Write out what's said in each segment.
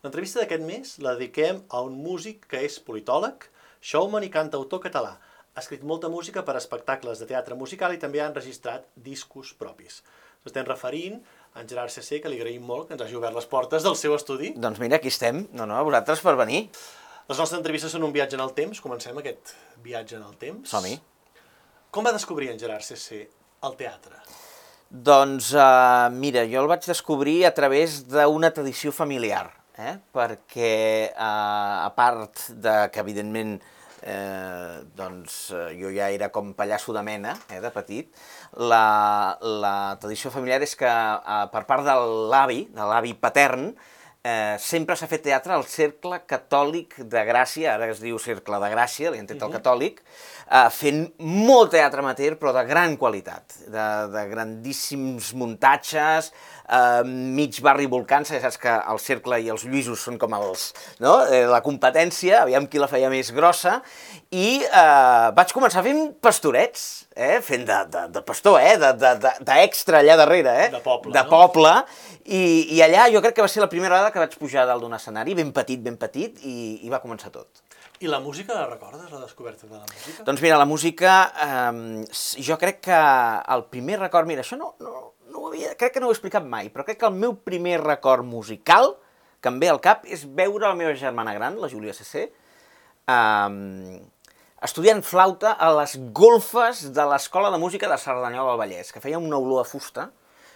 L'entrevista d'aquest mes la dediquem a un músic que és politòleg, showman i cantautor català. Ha escrit molta música per a espectacles de teatre musical i també ha enregistrat discos propis. Ens estem referint a en Gerard CC, que li agraïm molt que ens hagi obert les portes del seu estudi. Doncs mira, aquí estem. No, no, a vosaltres per venir. Les nostres entrevistes són un viatge en el temps. Comencem aquest viatge en el temps. Som-hi. Com va descobrir en Gerard CC el teatre? Doncs, uh, mira, jo el vaig descobrir a través d'una tradició familiar, eh? perquè, uh, a part de que, evidentment, eh, doncs, uh, jo ja era com pallasso de mena, eh, de petit, la, la tradició familiar és que, uh, per part de l'avi, de l'avi patern, eh, sempre s'ha fet teatre al Cercle Catòlic de Gràcia, ara es diu Cercle de Gràcia, li han tret el catòlic, eh, fent molt teatre amateur, però de gran qualitat, de, de grandíssims muntatges, eh, mig barri volcant, ja saps que el Cercle i els Lluïsos són com els, no? eh, la competència, aviam qui la feia més grossa, i eh, vaig començar fent pastorets, eh, fent de, de, de pastor, eh, d'extra de, de, de allà darrere, eh, De poble, de no? poble, i, i allà jo crec que va ser la primera vegada que vaig pujar dalt d'un escenari, ben petit, ben petit, i, i va començar tot. I la música la recordes, la descoberta de la música? Doncs mira, la música, eh, jo crec que el primer record, mira, això no, no, no ho havia, crec que no ho he explicat mai, però crec que el meu primer record musical que em ve al cap és veure la meva germana gran, la Júlia CC, eh, estudiant flauta a les golfes de l'Escola de Música de Cerdanyola del Vallès, que feia una olor a fusta,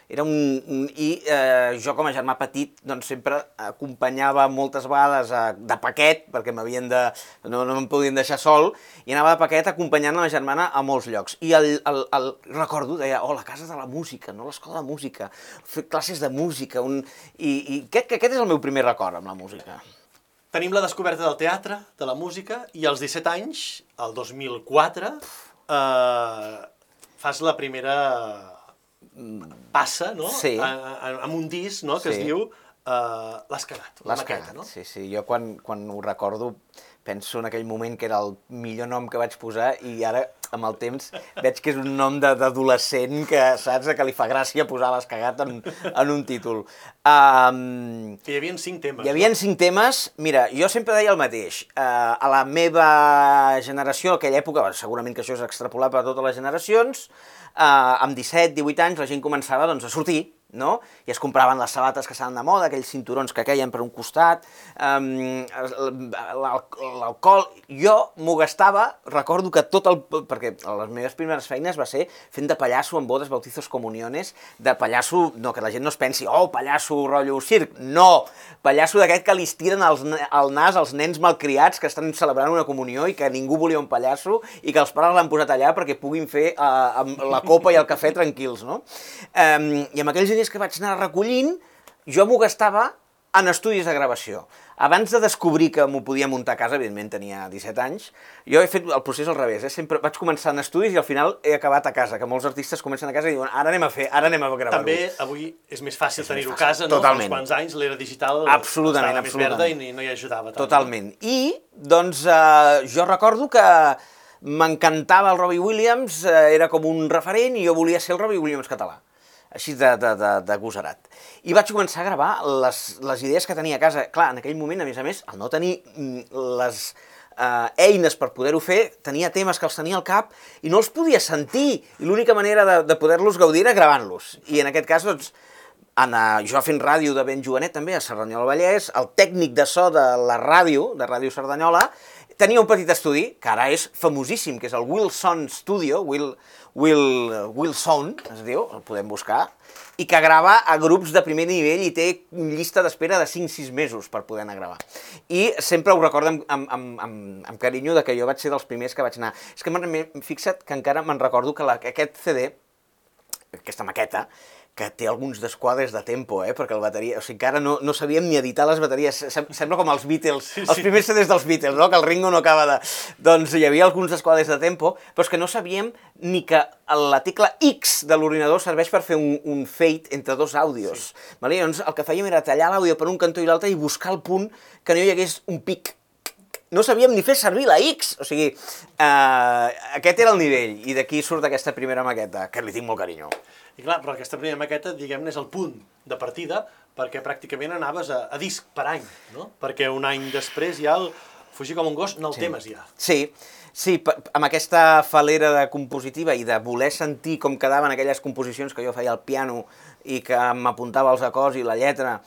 era un, un i eh, jo com a germà petit doncs sempre acompanyava moltes vegades a, de paquet perquè m'havien de no, no em podien deixar sol i anava de paquet acompanyant la meva germana a molts llocs. I el, el, el recordo deia oh la casa de la música no l'escola de música fer classes de música un, i, i que aquest és el meu primer record amb la música. Tenim la descoberta del teatre, de la música, i als 17 anys, el 2004, eh, fas la primera passa, no? Sí. A, a, amb un disc, no?, que Sí. es diu eh, L'has cagat, la maqueta, no? sí, sí. Jo quan, quan ho recordo penso en aquell moment que era el millor nom que vaig posar i ara, amb el temps, veig que és un nom de- d'adolescent que, saps, que li fa gràcia posar l'has cagat en, en un títol. Um, Que hi havia cinc temes. hi havia cinc temes, mira, jo sempre deia el mateix, uh, a la meva generació, a aquella època, segurament que això és extrapolable a totes les generacions, uh, amb 17, 18 anys la gent començava doncs, a sortir, no? I es compraven les sabates que estaven de moda, aquells cinturons que queien per un costat, um, l'alcohol... Jo m'ho gastava, recordo que tot el... perquè les meves primeres feines va ser fent de pallasso en bodes, bautizos, comuniones, de pallasso, no, que la gent no es pensi, oh, pallasso, rotllo circ, no! Pallasso d'aquest que li estiren ne- el nas als nens malcriats que estan celebrant una comunió i que ningú volia un pallasso i que els pares l'han posat allà perquè puguin fer uh, amb la copa i el cafè tranquils, no? Um, I amb aquells diners que vaig anar recollint, jo m'ho gastava en estudis de gravació. Abans de descobrir que m'ho podia muntar a casa, evidentment tenia 17 anys, jo he fet el procés al revés, eh? sempre vaig començar en estudis i al final he acabat a casa, que molts artistes comencen a casa i diuen ara anem a fer, ara anem a gravar-ho. També avui és més fàcil tenir-ho a casa, no? totalment. Fa uns quants anys l'era digital Absolutament, estava més verda absolutament. i no- no hi ajudava tant. Totalment. I, doncs, eh, jo recordo que m'encantava el Robbie Williams, eh, era com un referent i jo volia ser el Robbie Williams català així de, de, de, de gosarat. I vaig començar a gravar les, les idees que tenia a casa. Clar, en aquell moment, a més a més, al no tenir mm, les eh, eines per poder-ho fer, tenia temes que els tenia al cap i no els podia sentir. I l'única manera de, de poder-los gaudir era gravant-los. I en aquest cas, doncs, en, uh, jo fent ràdio de ben jovenet també, a Cerdanyola Vallès, el tècnic de so de la ràdio, de Ràdio Cerdanyola, tenia un petit estudi, que ara és famosíssim, que és el Wilson Studio, Will, Will, Wilson, es diu, el podem buscar, i que grava a grups de primer nivell i té llista d'espera de 5-6 mesos per poder anar a gravar. I sempre ho recordo amb, amb, amb, amb, amb carinyo de que jo vaig ser dels primers que vaig anar. És que me'n- fixa't que encara me'n recordo que la, que aquest CD, aquesta maqueta, que té alguns desquadres de tempo, eh? perquè el bateria... O sigui, encara no, no sabíem ni editar les bateries. Sem sembla com els Beatles, sí, els sí. primers CDs dels Beatles, no? que el Ringo no acaba de... Doncs hi havia alguns desquadres de tempo, però és que no sabíem ni que la tecla X de l'ordinador serveix per fer un, un fade entre dos àudios. Sí. Vale? Llavors el que fèiem era tallar l'àudio per un cantó i l'altre i buscar el punt que no hi hagués un pic no sabíem ni fer servir la X. O sigui, eh, aquest era el nivell, i d'aquí surt aquesta primera maqueta, que li tinc molt carinyo. I clar, però aquesta primera maqueta, diguem-ne, és el punt de partida, perquè pràcticament anaves a, a disc per any, no? Perquè un any després ja el Fugir com un gos no el Sí. temes ja. Sí, sí, amb aquesta falera de compositiva i de voler sentir com quedaven aquelles composicions que jo feia al piano i que m'apuntava els acords i la lletra,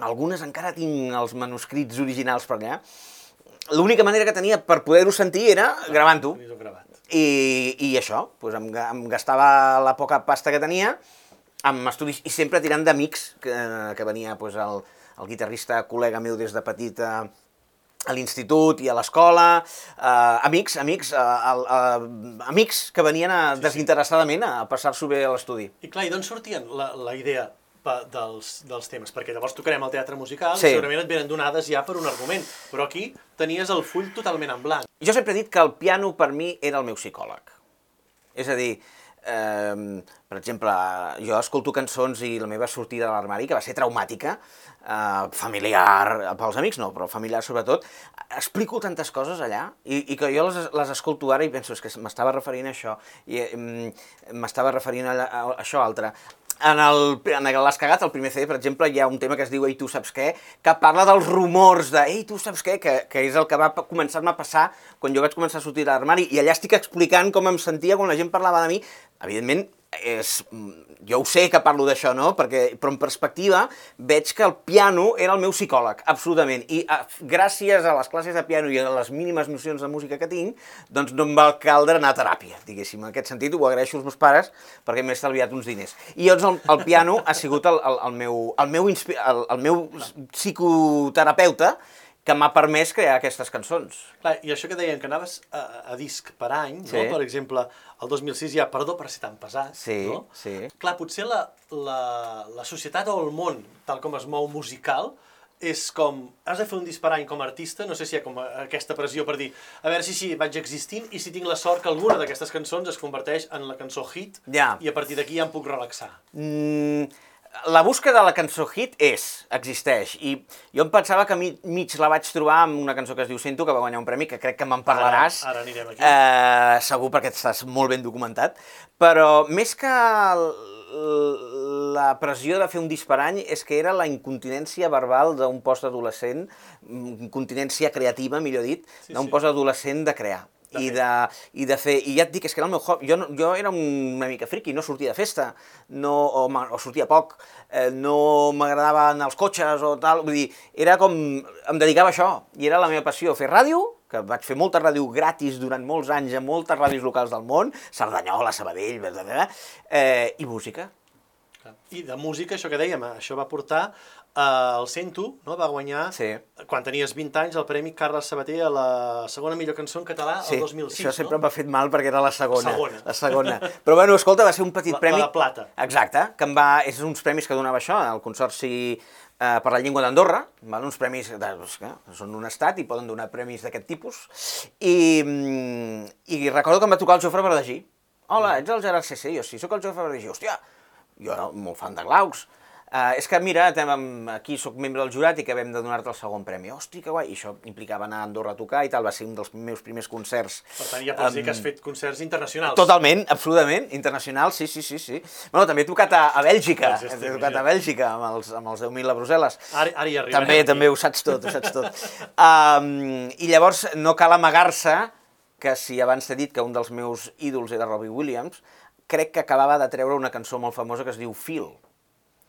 algunes encara tinc els manuscrits originals per allà, l'única manera que tenia per poder-ho sentir era gravant-ho. I, i això, doncs em, em gastava la poca pasta que tenia amb estudis, i sempre tirant d'amics, que, que venia doncs, el, el guitarrista col·lega meu des de petit a, a l'institut i a l'escola, eh, amics, amics, eh, eh, amics que venien a, desinteressadament a passar-s'ho bé a l'estudi. I clar, i d'on sortien la, la idea dels, dels temes? Perquè llavors tocarem el teatre musical Sí. i segurament et venen donades ja per un argument, però aquí tenies el full totalment en blanc. Jo sempre he dit que el piano per mi era el meu psicòleg. És a dir, eh, per exemple, jo escolto cançons i la meva sortida de l'armari, que va ser traumàtica, eh, familiar, pels amics no, però familiar sobretot, explico tantes coses allà i, i que jo les, les escolto ara i penso, és que m'estava referint a això, i mm, m'estava referint a, a, a això altre. En el- en l'Has cagat, el primer CD, per exemple, hi ha un tema que es diu Ei, tu saps què?, que parla dels rumors de Ei, tu saps què?, que, que és el que va començar-me a passar quan jo vaig començar a sortir de l'armari, i allà estic explicant com em sentia quan la gent parlava de mi. Evidentment, és, jo ho sé que parlo d'això, no?, Perquè, però en perspectiva veig que el piano era el meu psicòleg, absolutament, i a, gràcies a les classes de piano i a les mínimes nocions de música que tinc, doncs no em va caldre anar a teràpia, diguéssim. En aquest sentit ho agraeixo als meus pares perquè m'he estalviat uns diners. I llavors el, el piano ha sigut el, el, el meu, el meu, el, el meu psicoterapeuta que m'ha permès crear aquestes cançons. Clar, I això que deien, que anaves a, a disc per any, Sí. no? per exemple, el 2006 ja, perdó per ser tan pesat, Sí, no? sí. Clar, potser la, la, la societat o el món, tal com es mou musical, és com, has de fer un disc per any com a artista, no sé si hi ha com aquesta pressió per dir, a veure si sí, vaig existint i si tinc la sort que alguna d'aquestes cançons es converteix en la cançó hit Ja. i a partir d'aquí ja em puc relaxar. Mm, la búsqueda de la cançó hit és, existeix, i jo em pensava que mi, mig la vaig trobar amb una cançó que es diu Sento, que va guanyar un premi, que crec que me'n parlaràs. Ara- ara anirem aquí. Eh, segur, perquè estàs molt ben documentat. Però més que la pressió de fer un disc per any és que era la incontinència verbal d'un postadolescent, mm, incontinència creativa, millor dit, Sí, d'un sí. postadolescent de crear. I de, I de fer, i ja et dic, és que era el meu hobby, jo, jo era una mica friqui, no sortia de festa, no, o, o sortia poc, eh, no m'agradaven als cotxes o tal, vull dir, era com, em dedicava a això, i era la meva passió, fer ràdio, que vaig fer molta ràdio gratis durant molts anys a moltes ràdios locals del món, Cerdanyola, Sabadell, eh, i música. I de música, això que dèiem, eh, això va portar eh, el Sento, no? va guanyar, Sí. quan tenies 20 anys, el Premi Carles Sabater a la segona millor cançó en català Sí, el 2006. això sempre no? m'ha fet mal perquè era la segona. Segona. La segona. Però bueno, escolta, va ser un petit La- premi... la de plata. Exacte, que em va... És uns premis que donava això, el Consorci eh, per la Llengua d'Andorra, uns premis de, doncs, que són un estat i poden donar premis d'aquest tipus. I, mm, I recordo que em va tocar el Jofre Verdagí. Hola, ets el Gerard CC? Jo sí, sóc el Jofre Verdagí. Hòstia, jo era molt fan de Glaucs. Uh, és que mira, aquí sóc membre del jurat i que vam de donar-te el segon premi. Hosti, que guai! I això implicava anar a Andorra a tocar i tal, va ser un dels meus primers concerts. Per tant, ja pots dir que has fet concerts internacionals. Totalment, absolutament, internacional, sí, sí, sí, sí. Bueno, també he tocat a, a Bèlgica, Sí, sí, he tocat a Bèlgica amb els, amb els 10.000 a Brussel·les. Ara, ara hi arribarem. També, també ho saps tot, ho saps tot. Um, I llavors no cal amagar-se que si abans t'he dit que un dels meus ídols era Robbie Williams, crec que acabava de treure una cançó molt famosa que es diu Feel.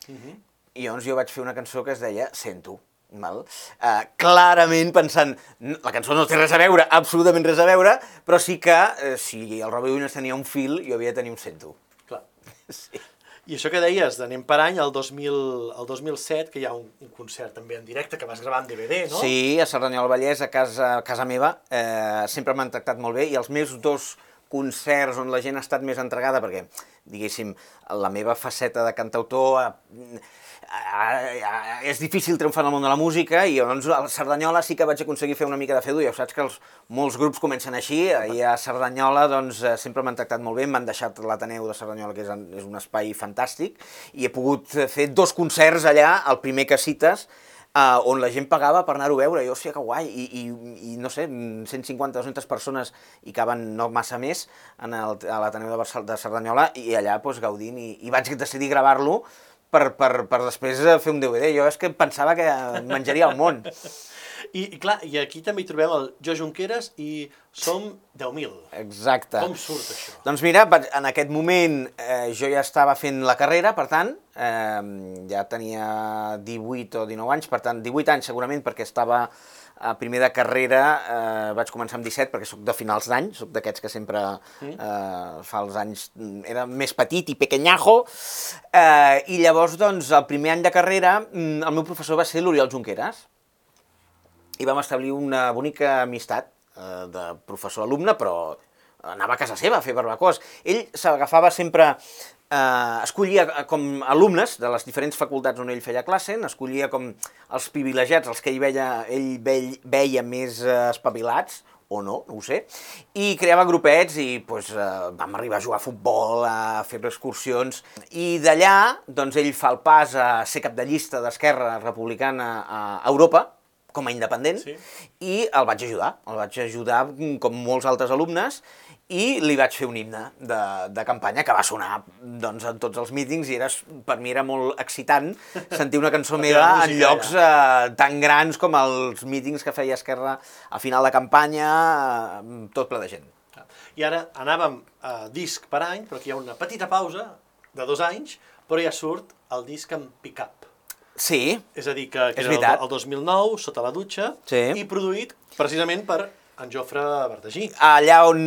Mhm. I llavors jo vaig fer una cançó que es deia Sento. Val? Uh, clarament pensant, "No, la cançó no té res a veure, absolutament res a veure, però sí que uh, si el Robbie Williams tenia un fil, jo havia de tenir un Sento. Clar. Sí. I això que deies d'anem per any, el, 2000, el 2007, que hi ha un, un concert també en directe que vas gravar en DVD, no? Sí, a Cerdanyola del Vallès, a casa, a casa meva, eh, sempre m'han tractat molt bé i els meus dos concerts on la gent ha estat més entregada, perquè, diguéssim, la meva faceta de cantautor eh, eh, eh, és difícil triomfar en el món de la música i doncs a Cerdanyola sí que vaig aconseguir fer una mica de feu, ja saps que els, molts grups comencen així, i a Cerdanyola doncs, eh, sempre m'han tractat molt bé, m'han deixat l'Ateneu de Cerdanyola, que és, és un espai fantàstic, i he pogut fer dos concerts allà, el primer que cites, uh, on la gent pagava per anar-ho a veure, i hòstia, que guai, i, i, i no sé, 150-200 persones i caben no massa més en el, a l'Ateneu de, Barça- de Cerdanyola i allà doncs, gaudint, i, i vaig decidir gravar-lo per, per, per després eh, fer un DVD. Jo és que pensava que menjaria el món. I, i clar, i aquí també hi trobem el Jo Junqueras i som 10.000. Exacte. Com surt això? Doncs mira, en aquest moment eh, jo ja estava fent la carrera, per tant, eh, ja tenia 18 o 19 anys, per tant, 18 anys segurament, perquè estava a primer de carrera, eh, vaig començar amb 17 perquè sóc de finals d'any, sóc d'aquests que sempre eh, fa els anys... Era més petit i pequeñajo, eh, i llavors, doncs, el primer any de carrera, mm, el meu professor va ser l'Oriol Junqueras, i vam establir una bonica amistat eh, de professor-alumne, però anava a casa seva a fer barbacoes. Ell s'agafava sempre, eh, escollia eh, com alumnes de les diferents facultats on ell feia classe, n'escollia com els privilegiats, els que ell veia, ell veia, veia més eh, espavilats, o no, no ho sé, i creava grupets i pues, eh, vam arribar a jugar a futbol, a fer excursions, i d'allà doncs, ell fa el pas a ser cap de llista d'Esquerra Republicana a Europa, com a independent, Sí. i el vaig ajudar. El vaig ajudar, mm, com molts altres alumnes, i li vaig fer un himne de, de campanya que va sonar doncs, en tots els mítings i era, per mi era molt excitant sentir una cançó meva en llocs eh, tan grans com els mítings que feia Esquerra a final de campanya, eh, tot ple de gent. I ara anàvem a disc per any, però aquí hi ha una petita pausa de dos anys, però ja surt el disc en pick-up. Sí, És a dir, que, que És era el, el 2009, sota la dutxa, Sí. i produït precisament per en Jofre Verdagí. allà on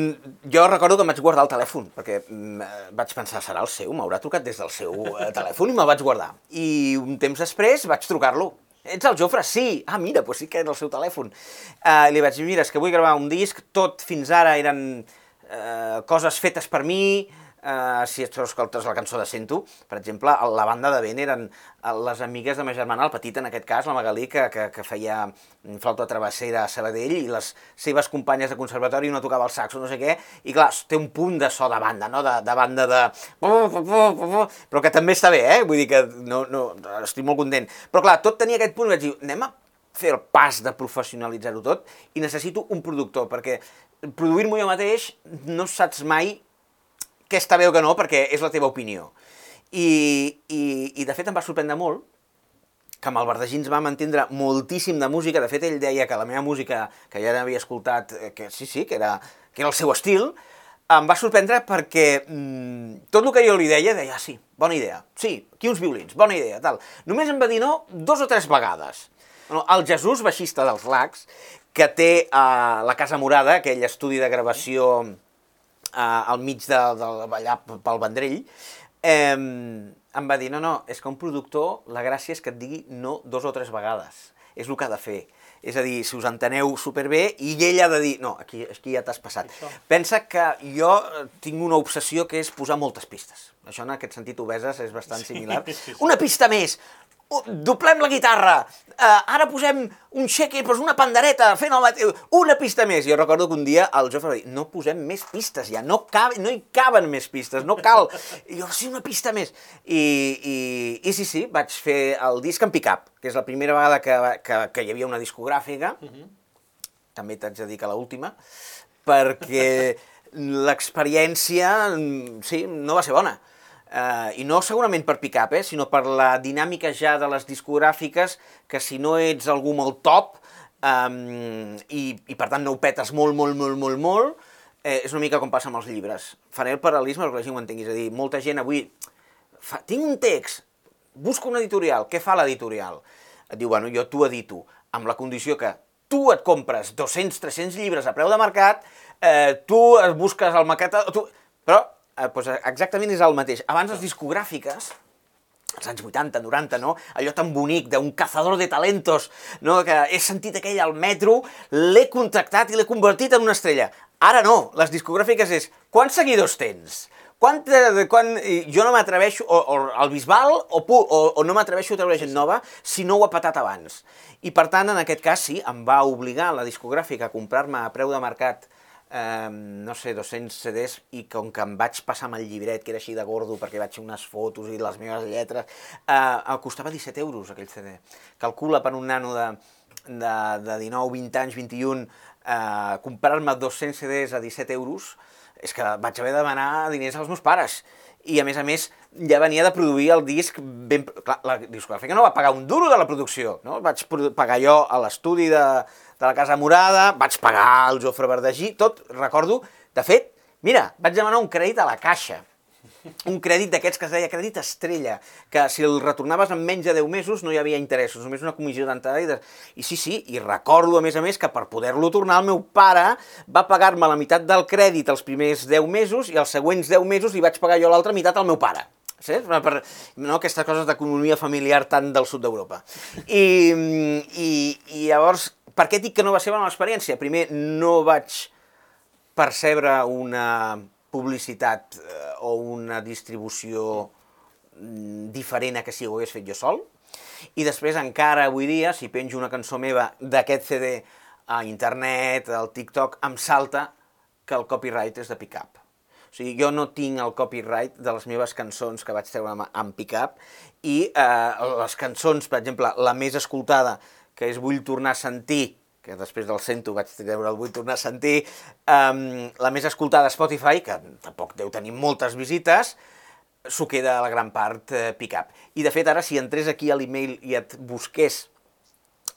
jo recordo que em vaig guardar el telèfon, perquè mm, eh, vaig pensar, serà el seu, m'haurà trucat des del seu eh, telèfon i me'l vaig guardar. I un temps després vaig trucar-lo. Ets el Jofre? Sí. Ah, mira, doncs sí que era el seu telèfon. Uh, li vaig dir, mira, és que vull gravar un disc, tot fins ara eren uh, coses fetes per mi, Uh, si tu escoltes la cançó de Sento, per exemple, la banda de vent eren eh, les amigues de ma germana, el petit en aquest cas, la Magalí, que, que, que feia mm, flauta travessera a Sabadell, i les seves companyes de conservatori, una tocava el saxo, no sé què, i clar, té un punt de so de banda, no? de, de banda de... Però que també està bé, eh? Vull dir que no, no, estic molt content. Però clar, tot tenia aquest punt, vaig dir, anem a fer el pas de professionalitzar-ho tot i necessito un productor, perquè produir-m'ho jo mateix no saps mai què està bé o què no, perquè és la teva opinió. I, i, i de fet em va sorprendre molt que amb el Verdagí ens vam entendre moltíssim de música, de fet ell deia que la meva música, que ja n'havia escoltat, eh, que sí, sí, que era, que era el seu estil, em va sorprendre perquè mm, tot el que jo li deia, deia, ah, sí, bona idea, sí, aquí uns violins, bona idea, tal. Només em va dir no dos o tres vegades. Bueno, el Jesús, baixista dels Lacs, que té uh, la Casa Morada, aquell estudi de gravació uh, al mig de, de, allà pel Vendrell, eh, em va dir, no, no, és que un productor, la gràcia és que et digui no dos o tres vegades. És el que ha de fer. És a dir, si us enteneu superbé, i ell ha de dir, no, aquí, aquí ja t'has passat. Això. Pensa que jo eh, tinc una obsessió que és posar moltes pistes. Això en aquest sentit, Obeses, és bastant similar. sí, sí. Una pista més! Uh, doblem la guitarra, uh, ara posem un shaker, doncs una pandereta, fent el mateix, una pista més. Jo recordo que un dia el Jofre va dir, no posem més pistes ja, no, cab no hi caben més pistes, no cal. I jo, sí, una pista més. I, i, i sí, sí, vaig fer el disc en pick-up, que és la primera vegada que, que, que hi havia una discogràfica, també t'haig de dir que l'última, perquè l'experiència, mm, sí, no va ser bona. Uh, I no segurament per pick-up, eh, sinó per la dinàmica ja de les discogràfiques, que si no ets algú molt top, um, i, i per tant no ho petes molt, molt, molt, molt, molt, eh, és una mica com passa amb els llibres. Faré el paral·lelisme perquè la gent ho entengui, és a dir, molta gent avui fa, tinc un text, busco un editorial, què fa l'editorial? Et diu, bueno, jo t'ho edito, amb la condició que tu et compres 200-300 llibres a preu de mercat, eh, tu es busques el maqueta... Tu... Però eh, doncs exactament és el mateix. Abans les discogràfiques, als anys 80, 90, no? Allò tan bonic d'un cazador de talentos, no? Que he sentit aquell al metro, l'he contractat i l'he convertit en una estrella. Ara no, les discogràfiques és, quants seguidors tens? Quan, i jo no m'atreveixo, o, o al Bisbal, o, o, o no m'atreveixo a treure gent nova si no ho ha patat abans. I per tant, en aquest cas, sí, em va obligar la discogràfica a comprar-me a preu de mercat eh, no sé, 200 CDs i com que em vaig passar amb el llibret, que era així de gordo perquè vaig fer unes fotos i les meves lletres, eh, costava 17 euros aquell CD. Calcula per un nano de, de, de 19, 20 anys, 21, eh, comprar-me 200 CDs a 17 euros, és que vaig haver de demanar diners als meus pares i a més a més ja venia de produir el disc ben... Clar, la discogràfica no va pagar un duro de la producció, no? Vaig pagar jo a l'estudi de, de la Casa Morada, vaig pagar el Jofre Verdagí, tot, recordo, de fet, mira, vaig demanar un crèdit a la Caixa, un crèdit d'aquests que es deia crèdit estrella, que si el retornaves en menys de 10 mesos no hi havia interessos, només una comissió d'entrada. I, de... I sí, sí, i recordo a més a més que per poder-lo tornar el meu pare va pagar-me la meitat del crèdit els primers 10 mesos i els següents 10 mesos li vaig pagar jo l'altra meitat al meu pare. Saps? Per, no aquestes coses d'economia familiar tant del sud d'Europa. I, i, I llavors, per què dic que no va ser bona l'experiència? Primer, no vaig percebre una publicitat eh, o una distribució mm, diferent a que si ho hagués fet jo sol. I després encara avui dia, si penjo una cançó meva d'aquest CD a internet, al TikTok, em salta que el copyright és de pick-up. O sigui, jo no tinc el copyright de les meves cançons que vaig treure amb, pick-up i eh, les cançons, per exemple, la més escoltada, que és Vull tornar a sentir, que després del Sento vaig treure el Vull tornar a sentir, um, la més escoltada a Spotify, que tampoc deu tenir moltes visites, s'ho queda a la gran part eh, pick-up. I de fet ara si entrés aquí a l'email i et busqués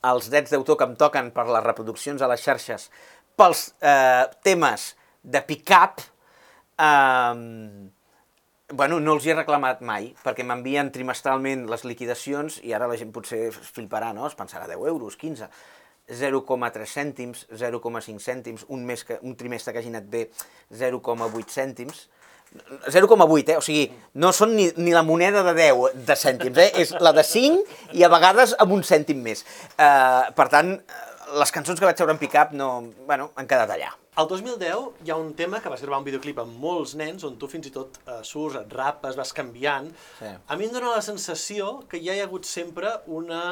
els drets d'autor que em toquen per les reproduccions a les xarxes pels eh, temes de pick-up, eh, bueno, no els hi he reclamat mai, perquè m'envien trimestralment les liquidacions i ara la gent potser fliparà, no? Es pensarà 10 euros, 15 0,3 cèntims, 0,5 cèntims, un, mes que, un trimestre que hagi anat bé 0,8 cèntims, 0,8, eh? O sigui, no són ni, ni la moneda de 10 de cèntims, eh? És la de 5 i a vegades amb un cèntim més. Uh, per tant, les cançons que vaig treure en pick-up no, bueno, han quedat allà. Al 2010 hi ha un tema que va gravar un videoclip amb molts nens on tu fins i tot uh, surts, et rapes, vas canviant. Sí. A mi em dóna la sensació que ja hi ha hagut sempre una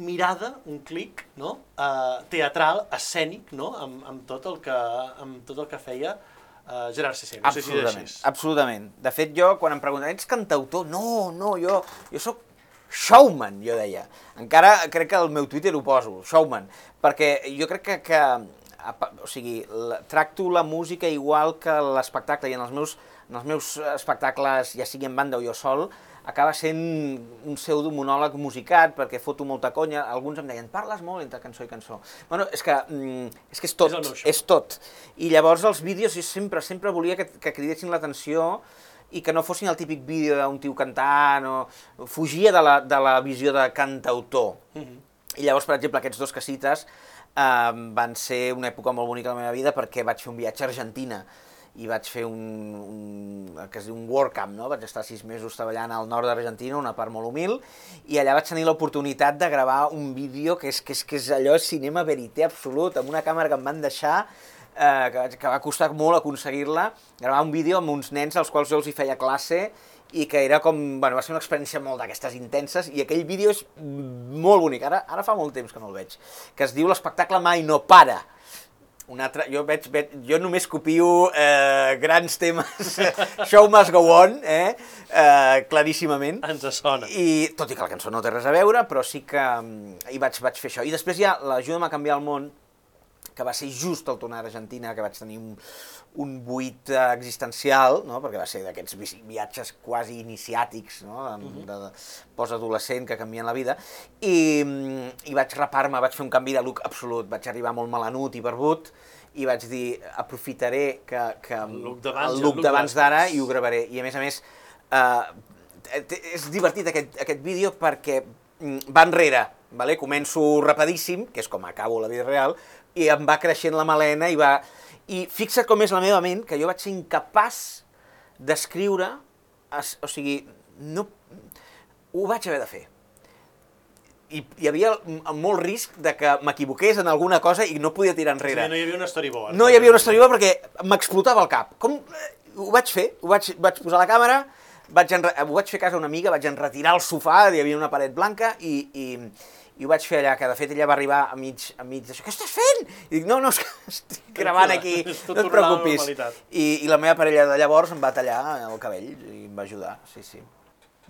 mirada, un clic, no? Uh, teatral, escènic, no? Amb, amb, tot el que, amb tot el que feia uh, Gerard Cessé. No absolutament, sé si absolutament. De fet, jo, quan em pregunten, ets cantautor? No, no, jo, jo sóc showman, jo deia. Encara crec que al meu Twitter ho poso, showman, perquè jo crec que, que o sigui, la, tracto la música igual que l'espectacle, i en els meus, en els meus espectacles, ja sigui en banda o jo sol, acaba sent un pseudo monòleg musicat perquè foto molta conya, alguns em deien parles molt entre cançó i cançó. Bueno, és que, mm, és, que és tot, és, és tot. I llavors els vídeos jo sempre, sempre volia que, que cridessin l'atenció i que no fossin el típic vídeo d'un tio cantant o fugia de la, de la visió de cantautor. Mm -hmm. I llavors, per exemple, aquests dos que cites eh, van ser una època molt bonica de la meva vida perquè vaig fer un viatge a Argentina i vaig fer un, un que es diu un WordCamp, no? vaig estar sis mesos treballant al nord d'Argentina, una part molt humil, i allà vaig tenir l'oportunitat de gravar un vídeo que és, que és, que és allò cinema verité absolut, amb una càmera que em van deixar eh, que, que va costar molt aconseguir-la, gravar un vídeo amb uns nens als quals jo els hi feia classe i que era com, bueno, va ser una experiència molt d'aquestes intenses i aquell vídeo és molt bonic, ara, ara fa molt temps que no el veig, que es diu l'espectacle mai no para, un altre, jo, veig, veig, jo només copio eh, grans temes, show must go on, eh, eh, claríssimament. Ens sona. I, tot i que la cançó no té res a veure, però sí que mm, hi vaig, vaig fer això. I després hi ha l'Ajuda'm a canviar el món, que va ser just al tornar a Argentina, que vaig tenir un, un buit existencial, no? perquè va ser d'aquests viatges quasi iniciàtics, no? de, uh -huh. de, de postadolescent que canvien la vida, i, i vaig rapar-me, vaig fer un canvi de look absolut, vaig arribar molt malanut i barbut, i vaig dir, aprofitaré que, que el look d'abans d'ara i ho gravaré. I a més a més, eh, és divertit aquest, aquest vídeo perquè mm, va enrere, vale? començo rapidíssim, que és com acabo la vida real, i em va creixent la melena i va i fixa't com és la meva ment, que jo vaig ser incapaç d'escriure, o sigui, no, ho vaig haver de fer. I hi havia molt risc de que m'equivoqués en alguna cosa i no podia tirar enrere. Sí, no hi havia una storyboard. No hi havia una storyboard perquè m'explotava el cap. Com, eh, ho vaig fer, ho vaig, vaig posar la càmera, vaig enre... ho vaig fer a casa una amiga, vaig enretirar el sofà, hi havia una paret blanca i, i, i ho vaig fer allà, que de fet ella va arribar a mig, a mig d'això, què estàs fent? I dic, no, no, estic gravant aquí, no et preocupis. I, I la meva parella de llavors em va tallar el cabell i em va ajudar, sí, sí.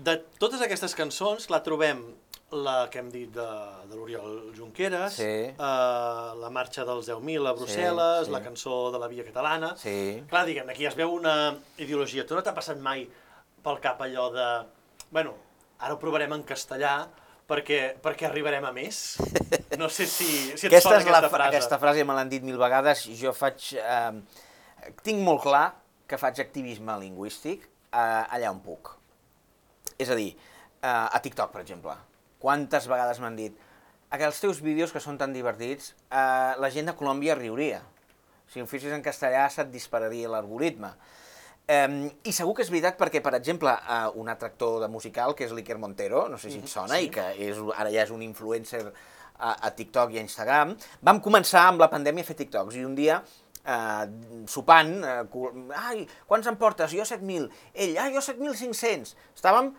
De totes aquestes cançons, la trobem la que hem dit de, de l'Oriol Junqueras, Sí. eh, la marxa dels 10.000 a Brussel·les, sí. la cançó de la Via Catalana... Sí. Clar, diguem, aquí es veu una ideologia. Tu no t'ha passat mai pel cap allò de... Bueno, ara ho provarem en castellà perquè, perquè arribarem a més? No sé si, si et Aquesta sona és la, aquesta frase. aquesta frase me l'han dit mil vegades. Jo faig... Eh, tinc molt clar que faig activisme lingüístic eh, allà on puc. És a dir, eh, a TikTok, per exemple. Quantes vegades m'han dit que els teus vídeos que són tan divertits, eh, la gent de Colòmbia riuria. Si ho fessis en castellà se't dispararia l'algoritme. Um, I segur que és veritat perquè, per exemple, uh, un altre actor de musical, que és l'Iker Montero, no sé si et sona, sí. i que és, ara ja és un influencer a, a TikTok i a Instagram, vam començar amb la pandèmia a fer TikToks, i un dia, uh, sopant, uh, ai, quants em portes? Jo 7.000. Ell, ai, jo 7.500. Estàvem,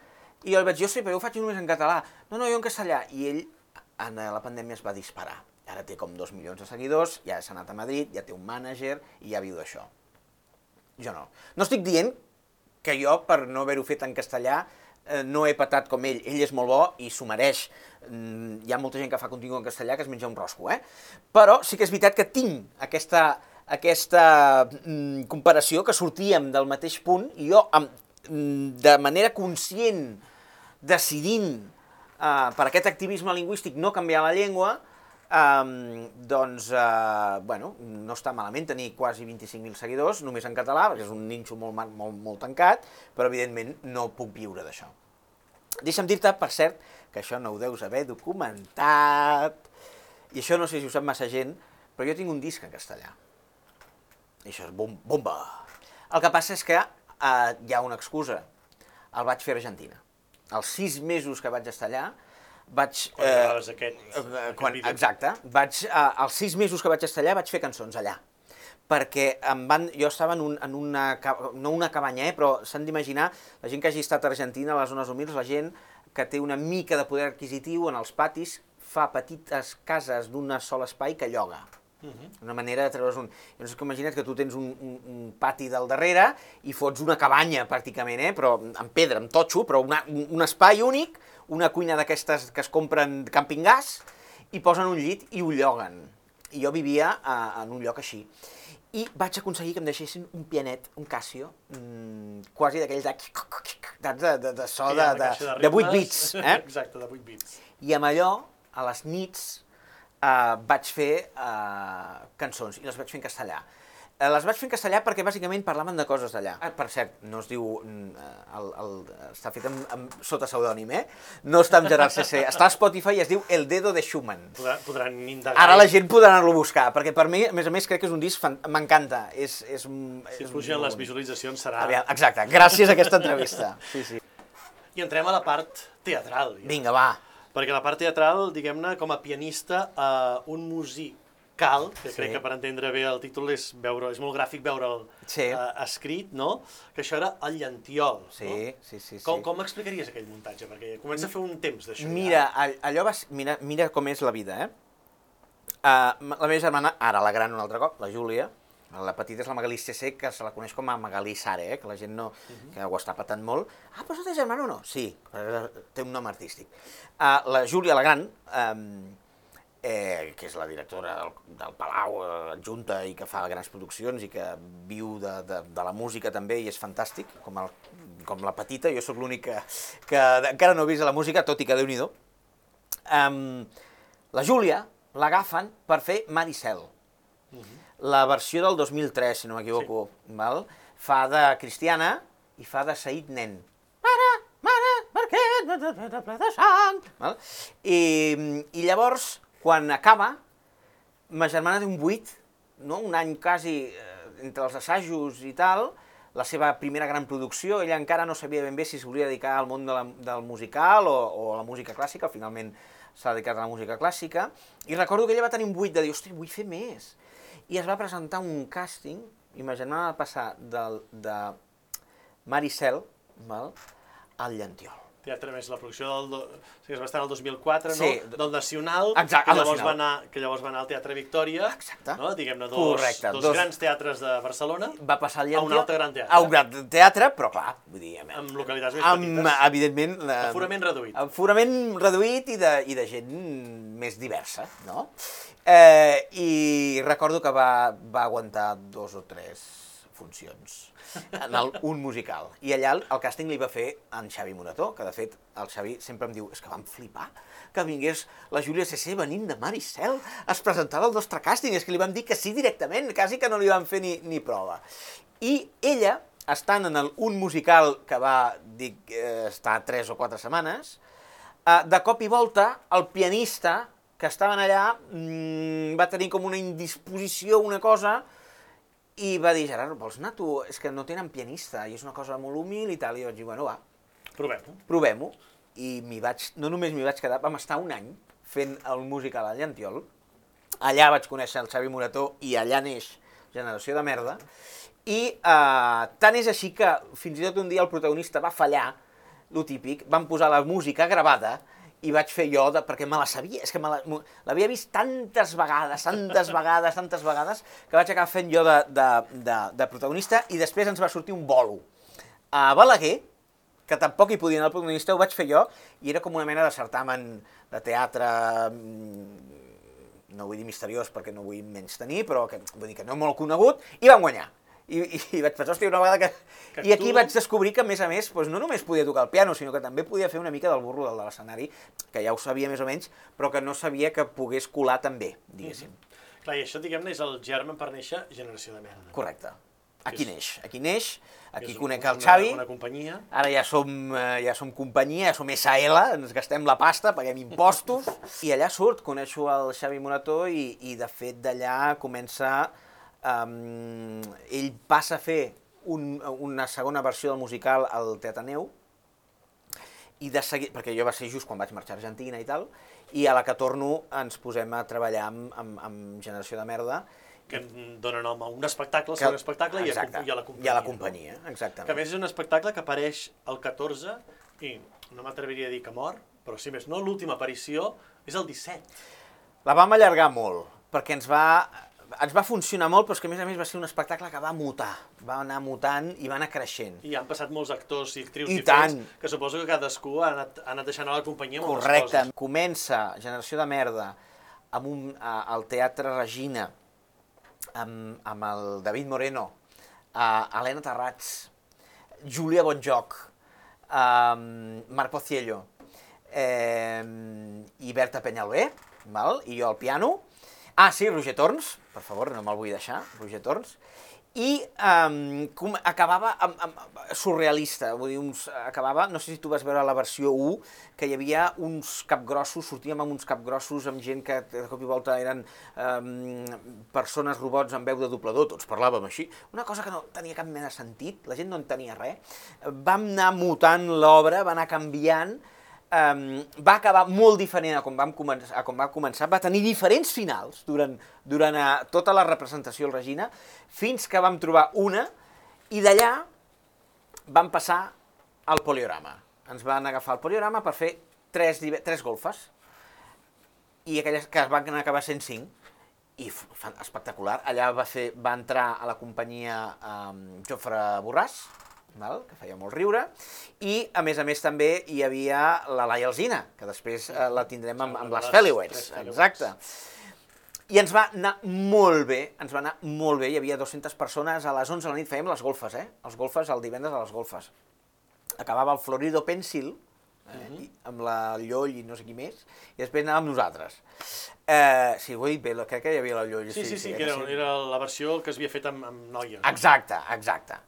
i jo li vaig dir, jo sí, però jo ho faig només en català. No, no, jo en castellà. I ell, en la pandèmia, es va disparar. Ara té com dos milions de seguidors, ja s'ha anat a Madrid, ja té un mànager i ja viu d'això. Jo no. No estic dient que jo, per no haver-ho fet en castellà, eh, no he patat com ell. Ell és molt bo i s'ho mereix. Mm, hi ha molta gent que fa contingut en castellà que es menja un rosco, eh? Però sí que és veritat que tinc aquesta, aquesta mm, comparació, que sortíem del mateix punt, i jo, amb, mm, de manera conscient, decidint eh, per aquest activisme lingüístic no canviar la llengua, Um, doncs, uh, bueno, no està malament tenir quasi 25.000 seguidors, només en català, perquè és un ninxo molt, molt, molt tancat, però evidentment no puc viure d'això. Deixa'm dir-te, per cert, que això no ho deus haver documentat, i això no sé si ho sap massa gent, però jo tinc un disc en castellà. I això és bom bomba. El que passa és que uh, hi ha una excusa. El vaig fer a Argentina. Els sis mesos que vaig estar allà, vaig... Gravaves aquest, eh, aquest quan, vídeo. exacte. Vaig, eh, els sis mesos que vaig estar allà vaig fer cançons allà. Perquè em van, jo estava en, un, en una, no una cabanya, eh, però s'han d'imaginar, la gent que hagi estat a Argentina, a les zones humils, la gent que té una mica de poder adquisitiu en els patis, fa petites cases d'un sol espai que lloga. Una manera de treure's un... Llavors, que imagina't que tu tens un, un, un pati del darrere i fots una cabanya, pràcticament, eh? però amb pedra, amb totxo, però una, un, un espai únic, una cuina d'aquestes que es compren camping gas, i posen un llit i ho lloguen. I jo vivia a, en un lloc així. I vaig aconseguir que em deixessin un pianet, un Casio, mmm, quasi d'aquells de... de, de, de, de so de, de, de 8 ritmes. bits. Eh? Exacte, de 8 bits. I amb allò, a les nits, eh, vaig fer eh, cançons, i les vaig fer en castellà. Eh, les vaig fer en castellà perquè bàsicament parlaven de coses d'allà. Ah, per cert, no es diu... mm, eh, El, el, està fet amb, amb, sota pseudònim, eh? No està amb Gerard CC. Està a Spotify i es diu El Dedo de Schumann. Podran, podran indagar. Ara la gent podrà anar-lo a buscar, perquè per mi, a més a més, crec que és un disc fan... m'encanta. És, és, Si és es pugen les molt visualitzacions serà... Aviam, Exacte, gràcies a aquesta entrevista. Sí, sí. I entrem a la part teatral. ja. Vinga, va. Perquè la part teatral, diguem-ne, com a pianista, eh, un musical, que Sí. crec que per entendre bé el títol és veure, és molt gràfic veure'l Sí. eh, escrit, no? Que això era el Llantiol, Sí, no? sí, sí. sí. Com, com explicaries aquell muntatge? Perquè comença a fer un temps d'això. Mira, all- allò va... Mira, mira com és la vida, eh? Uh, la meva germana, ara la gran un altre cop, la Júlia, la petita és la Magalí CC, que se la coneix com a Magalí Sare, eh? que la gent no... que ho està patant molt. Ah, però és la teva germana o no? Sí, té un nom artístic. Uh, la Júlia, la gran, um, eh, que és la directora del, del Palau eh, adjunta i que fa grans produccions i que viu de, de, de la música també i és fantàstic, com, el, com la petita, jo sóc l'únic que, que encara no he vist la música, tot i que déu-n'hi-do. Um, la Júlia l'agafen per fer Maricel, la versió del 2003, si no m'equivoco, val? fa de Cristiana i fa de Said Nen. Mare, mare, per què no te de ple de sang? Val? I, I llavors, quan acaba, ma germana té un buit, no? un any quasi eh, entre els assajos i tal, la seva primera gran producció, ella encara no sabia ben bé si es volia dedicar al món de la, del musical o, o a la música clàssica, finalment s'ha dedicat a la música clàssica, i recordo que ella va tenir un buit de dir, ostres, vull fer més. I es va presentar un càsting, i ma germana va passar del, de Maricel val, al Llantiol. Teatre més la producció del... Do... O sigui, es va estar el 2004, Sí. no? Del Nacional, Exacte, que, llavors va anar, que llavors va anar al Teatre Victòria, Exacte. no? diguem-ne, dos, Correcte, dos, dos- grans teatres de Barcelona, Va passar A un altre gran teatre. A un gran teatre, però clar, vull dir... amb localitats més amb, petites, evidentment... La, aforament reduït. Aforament reduït i de, i de gent més diversa, no? Eh, I recordo que va, va aguantar dos o tres funcions en el, un musical. I allà el, el càsting li va fer en Xavi Monató, que de fet el Xavi sempre em diu és que vam flipar que vingués la Júlia CC venint de Maricel, es presentava al nostre càsting, és que li vam dir que sí directament, quasi que no li vam fer ni, ni prova. I ella, estant en el, un musical que va dic, eh, estar tres o quatre setmanes, eh, de cop i volta el pianista que estaven allà mm, va tenir com una indisposició, una cosa, i va dir, Gerard, vols anar tu? És que no tenen pianista, i és una cosa molt humil i tal, i vaig dir, bueno, va, Provem-ho. provem-ho. I m'hi vaig, no només m'hi vaig quedar, vam estar un any fent el musical a Llantiol. Allà vaig conèixer el Xavi Morató i allà neix Generació de Merda. I eh, tant és així que fins i tot un dia el protagonista va fallar, lo típic, van posar la música gravada i vaig fer jo, de, perquè me la sabia, és que l'havia vist tantes vegades, tantes vegades, tantes vegades, que vaig acabar fent jo de, de, de, de protagonista i després ens va sortir un bolo. A Balaguer, que tampoc hi podia anar el protagonista, ho vaig fer jo, i era com una mena de certamen de teatre, mm, no vull dir misteriós perquè no vull menys tenir, però que, vull dir que no molt conegut, i vam guanyar. I, i, i vaig pensar, hòstia, una vegada que... Que I aquí tu- vaig descobrir que, a més a més, doncs, no només podia tocar el piano, sinó que també podia fer una mica del burro del de l'escenari, que ja ho sabia més o menys, però que no sabia que pogués colar tan bé, diguéssim. Clar, i això, diguem-ne, és el germen per néixer Generació de Merda. Correcte. Aquí neix, aquí neix, aquí conec una- el Xavi, Una companyia. Ara ja som, eh, ja som companyia, ja som SL, ens gastem la pasta, paguem impostos, i allà surt, coneixo el Xavi Morató i, i de fet d'allà comença... Um, ell passa a fer un, una segona versió del musical al Teataneu, i de seguir, perquè jo va ser just quan vaig marxar a Argentina i tal, i a la que torno ens posem a treballar amb, amb, amb Generació de Merda, que dona nom a un espectacle, que- un espectacle i, a, i a la companyia. I a la companyia, exactament. Que a més és un espectacle que apareix el 14 i no m'atreviria a dir que mor, però si més no, l'última aparició és el 17. La vam allargar molt, perquè ens va, ens va funcionar molt, però és que a més a més va ser un espectacle que va mutar, va anar mutant i va anar creixent. I han passat molts actors i actrius I diferents, tant. que suposo que cadascú ha anat, ha anat deixant a la companyia moltes Correcte. coses. Comença Generació de Merda amb un, a, al Teatre Regina, amb, amb el David Moreno, a Helena Terrats, Júlia Bonjoc, um, Marc Pociello eh, i Berta Penyalbé, val? i jo al piano. Ah, sí, Roger Torns, per favor, no me'l vull deixar, Roger Torns. I um, com, acabava amb, amb, surrealista, vull dir, uns, acabava, no sé si tu vas veure la versió 1, que hi havia uns capgrossos, sortíem amb uns capgrossos amb gent que de cop i volta eren um, persones robots amb veu de doblador, tots parlàvem així, una cosa que no tenia cap mena de sentit, la gent no en tenia res. Vam anar mutant l'obra, va anar canviant, um, va acabar molt diferent a com, vam començar, a com va començar, va tenir diferents finals durant, durant uh, tota la representació al Regina, fins que vam trobar una, i d'allà vam passar al poliorama. Ens van agafar el poliorama per fer tres, tres golfes, i aquelles que es van acabar sent cinc, i espectacular. Allà va, fer, va entrar a la companyia um, Jofre Borràs, val? que feia molt riure, i a més a més també hi havia la Laia Alzina, que després eh, la tindrem amb, amb les Feliwets, exacte. I ens va anar molt bé, ens va anar molt bé, hi havia 200 persones, a les 11 de la nit fèiem les golfes, eh? Els golfes, el divendres a les golfes. Acabava el Florido Pencil, eh? i, amb la Lloll i no sé qui més, i després anàvem nosaltres. Eh, sí, ho he dit bé, crec que hi havia la Lloll. Sí, sí, sí, eh, que era, sí. era la versió que es havia fet amb, amb noies. Exacte, exacte.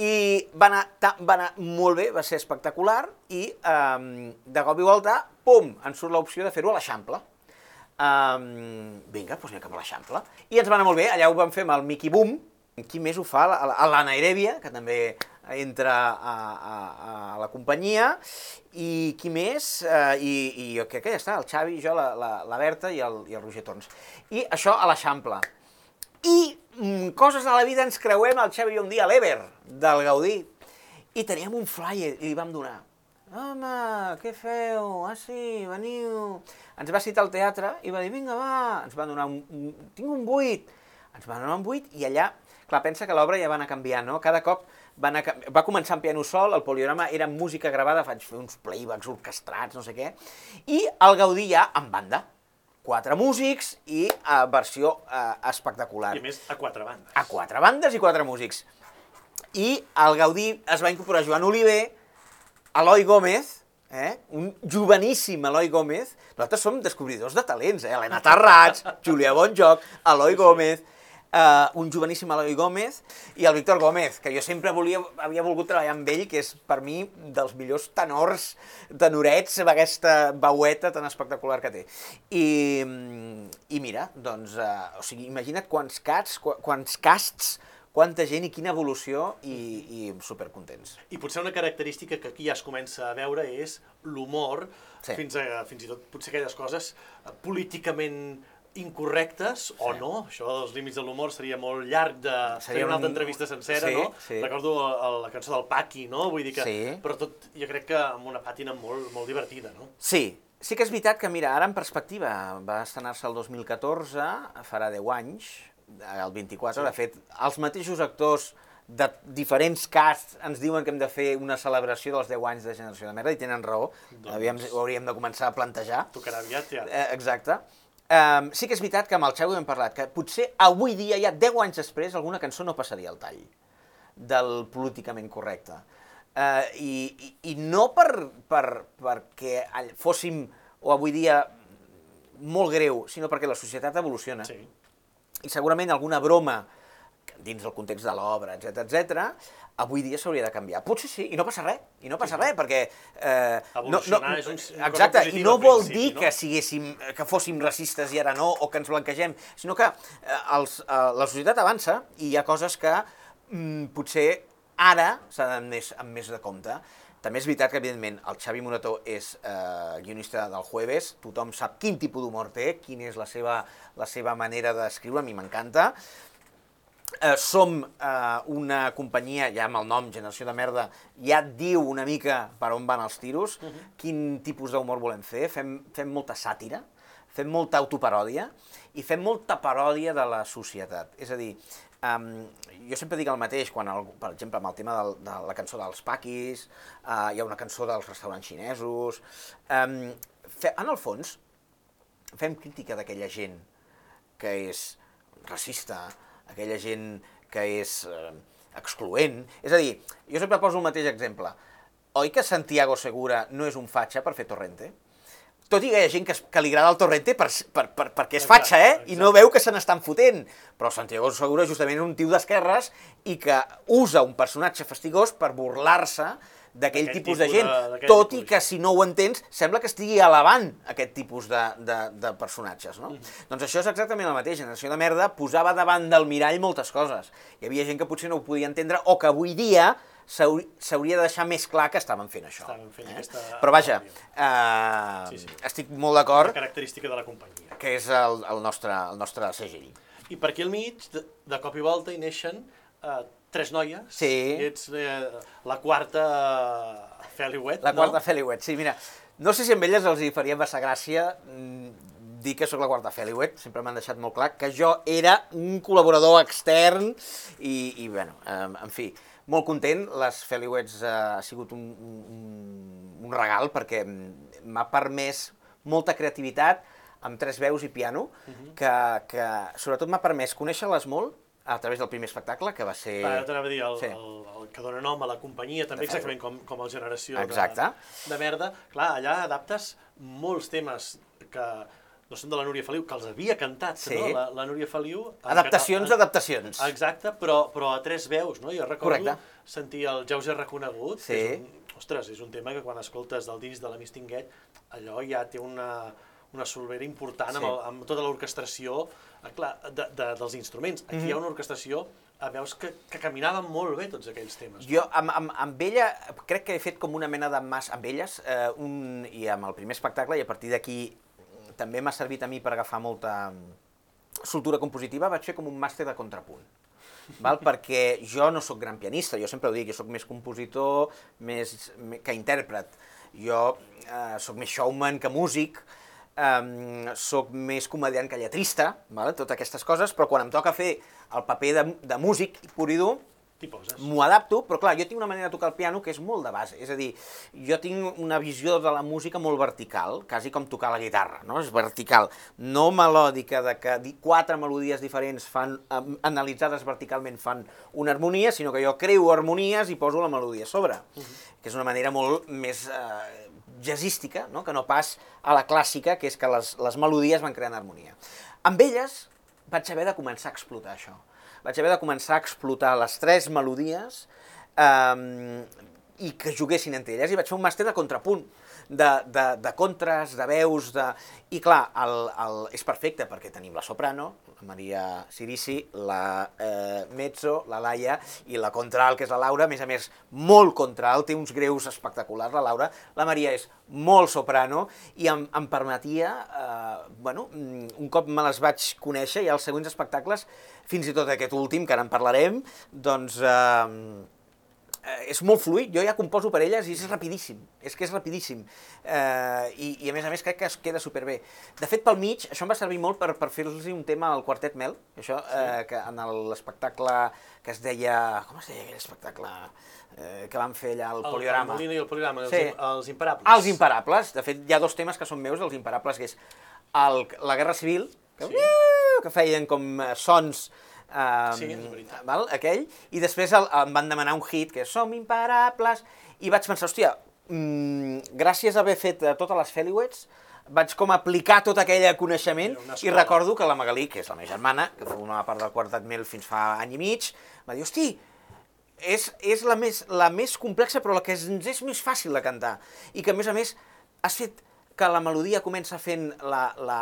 I va anar, va anar molt bé, va ser espectacular, i um, de cop i volta, pum, ens surt l'opció de fer-ho a l'Eixample. Um, vinga, doncs anem cap a l'Eixample. I ens va anar molt bé, allà ho vam fer amb el Mickey Boom, qui més ho fa? La- L'Anna Erèbia, que també entra a, a, a la companyia, i qui més? Uh, i, I jo crec que ja està, el Xavi, jo, la, la, la Berta i el, i el Roger Torns. I això a l'Eixample. I coses de la vida ens creuem el Xavi un dia a l'Ever, del Gaudí, i teníem un flyer i li vam donar. home, què feu? Ah, sí, veniu. Ens va citar al teatre i va dir, vinga, va, ens va donar un, tinc un buit. Ens va donar un buit i allà, clar, pensa que l'obra ja va anar canviant, no? Cada cop va, anar, va començar en piano sol, el poliorama era música gravada, vaig fer uns playbacks orquestrats, no sé què, i el Gaudí ja en banda. Quatre músics i uh, versió uh, espectacular. I a més, a quatre bandes. A quatre bandes i quatre músics. I al Gaudí es va incorporar Joan Oliver, Eloi Gómez, eh? un joveníssim Eloi Gómez. Nosaltres som descobridors de talents, eh? Helena Tarrats, Julià Bonjoc, Eloi Gómez, uh, un joveníssim Eloi Gómez i el Víctor Gómez, que jo sempre volia, havia volgut treballar amb ell, que és per mi dels millors tenors, tenorets, amb aquesta veueta tan espectacular que té. I, i mira, doncs, uh, o sigui, imagina't quants cats, qu quants casts, quanta gent i quina evolució i, i supercontents. I potser una característica que aquí ja es comença a veure és l'humor, Sí. fins, a, fins i tot potser aquelles coses eh, políticament incorrectes o Sí. no, això dels límits de l'humor seria molt llarg de Seria fer una un- altra entrevista sencera, Sí, no? sí. Recordo el, la cançó del Paqui, no? Vull dir que, Sí. però tot, jo crec que amb una pàtina molt, molt divertida, no? Sí, sí que és veritat que, mira, ara en perspectiva, va estrenar-se el 2014, farà 10 anys, el 24, sí. de fet, els mateixos actors de diferents casts ens diuen que hem de fer una celebració dels 10 anys de Generació de Merda, i tenen raó, Doncs- Aviam, ho hauríem de començar a plantejar. Tocarà aviat ja. Eh, exacte. Um, sí que és veritat que amb el Xavi hem parlat, que potser avui dia, ja 10 anys després, alguna cançó no passaria al tall del políticament correcte. Uh, i, i, I no per, per, perquè fóssim, o avui dia, molt greu, sinó perquè la societat evoluciona. Sí. I segurament alguna broma dins del context de l'obra, etc etc, avui dia s'hauria de canviar. Potser sí, i no passa res, i no passa res, perquè... Eh, Evolucionar és un- una cosa Exacte, i no vol principi, dir no? que siguéssim, que fóssim racistes i ara no, o que ens blanquegem, sinó que eh, els, eh, la societat avança i hi ha coses que mm, potser ara s'han d'anar més, amb més de compte. També és veritat que, evidentment, el Xavi Morató és eh, guionista del Jueves, tothom sap quin tipus d'humor té, quina és la seva, la seva manera d'escriure, a mi m'encanta. Eh, som eh, una companyia, ja amb el nom Generació de Merda, ja diu una mica per on van els tiros, uh -huh. quin tipus d'humor volem fer, fem, fem molta sàtira, fem molta autoparòdia i fem molta paròdia de la societat. És a dir, um, jo sempre dic el mateix, quan, el, per exemple, amb el tema del, de la cançó dels paquis, uh, hi ha una cançó dels restaurants xinesos... Um, fe, en el fons, fem crítica d'aquella gent que és racista, aquella gent que és eh, excloent. És a dir, jo sempre poso el mateix exemple. Oi que Santiago Segura no és un fatxa per fer Torrente? Tot i que hi ha gent que, que li agrada el Torrente per, per, per, perquè és Exacte, fatxa, eh? I exacte. no veu que se n'estan fotent. Però Santiago Segura justament és un tio d'esquerres i que usa un personatge fastigós per burlar-se d'aquell D'aquell tipus de tipus gent, de- tot tipus i que si no ho entens, sembla que estigui elevant aquest tipus de, de, de personatges, no? Doncs això és exactament el mateix. Generació de Merda posava davant del mirall moltes coses. Hi havia gent que potser no ho podia entendre o que avui dia s'hauri- s'hauria de deixar més clar que estaven fent això. Estaven fent aquesta Però vaja, eh, Sí, sí. estic molt d'acord característica de la companyia. que és el, el, nostre, el nostre segell. I per aquí al mig, de, de cop i volta, hi neixen eh, tres noies. Sí. Ets eh, la quarta eh, Feliwet, La quarta no? Feliwet, sí, mira, no sé si amb elles els hi faria massa gràcia mm, dir que sóc la quarta Feliwet, sempre m'han deixat molt clar que jo era un col·laborador extern i, i bueno, en fi, molt content, les Feliwets eh, ha sigut un, un, un regal perquè mm, m'ha permès molta creativitat amb tres veus i piano, que, que sobretot m'ha permès conèixer-les molt a través del primer espectacle, que va ser... Ara t'anava a dir, el, Sí. el, el que dona nom a la companyia, també exactament com, com el Generació Exacte. de, de merda. Clar, allà adaptes molts temes que no són de la Núria Feliu, que els havia cantat, Sí. no? La, la Núria Feliu... Adaptacions català- d'adaptacions. Exacte, però, però a tres veus, no? Jo recordo Correcte. sentir el Ja us he reconegut, Sí. que és un, ostres, és un tema que quan escoltes del disc de la Mistinguet, allò ja té una, una solvera important amb, Sí. el, amb tota l'orquestració eh, de, de, dels instruments. Aquí Mhm. hi ha una orquestració, eh, veus que, que caminaven molt bé tots aquells temes. Jo amb, amb, amb ella crec que he fet com una mena de mas amb elles eh, un, i amb el primer espectacle i a partir d'aquí mm, també m'ha servit a mi per agafar molta mm, soltura compositiva, vaig fer com un màster de contrapunt. Val? perquè jo no sóc gran pianista, jo sempre ho dic, jo sóc més compositor més, que intèrpret. Jo eh, sóc més showman que músic, um, sóc més comediant que lletrista, vale? totes aquestes coses, però quan em toca fer el paper de, de músic pur i dur, m'ho adapto, però clar, jo tinc una manera de tocar el piano que és molt de base, és a dir, jo tinc una visió de la música molt vertical, quasi com tocar la guitarra, no? És vertical, no melòdica, de que quatre melodies diferents fan, analitzades verticalment fan una harmonia, sinó que jo creo harmonies i poso la melodia a sobre, que és una manera molt més eh, jazzística, no? que no pas a la clàssica, que és que les, les melodies van creant harmonia. Amb elles vaig haver de començar a explotar això. Vaig haver de començar a explotar les tres melodies eh, i que juguessin entre elles. I vaig fer un màster de contrapunt, de, de, de contres, de veus, de... I clar, el, el, és perfecte perquè tenim la soprano, la Maria Sirisi, la eh, mezzo, la Laia, i la contralt, que és la Laura, a més a més, molt contralt, té uns greus espectaculars, la Laura. La Maria és molt soprano i em, em permetia, eh, bueno, un cop me les vaig conèixer, i als següents espectacles, fins i tot aquest últim, que ara en parlarem, doncs... Eh, és molt fluid, jo ja composo per elles i és rapidíssim, és que és rapidíssim. Eh, i, I a més a més crec que es queda superbé. De fet, pel mig, això em va servir molt per, per fer-los un tema al Quartet Mel, això, eh, que en l'espectacle que es deia... Com es deia aquell espectacle eh, que vam fer allà al El, Poliorama? el Molina i el Poliorama, Sí. els, els imparables. Els imparables. De fet, hi ha dos temes que són meus, els imparables, que és el, la Guerra Civil, que, Sí. que feien com eh, sons eh, Sí, és veritat. val, aquell, i després el, em van demanar un hit, que és Som imparables, i vaig pensar, hòstia, mm, gràcies a haver fet eh, totes les Feliwets, vaig com aplicar tot aquell coneixement, i recordo que la Magalí, que és la meva germana, que formava part del Quartet Mil fins fa any i mig, va dir, hosti, és, és la, més, la més complexa, però la que ens és més fàcil de cantar. I que, a més a més, has fet que la melodia comença fent la, la,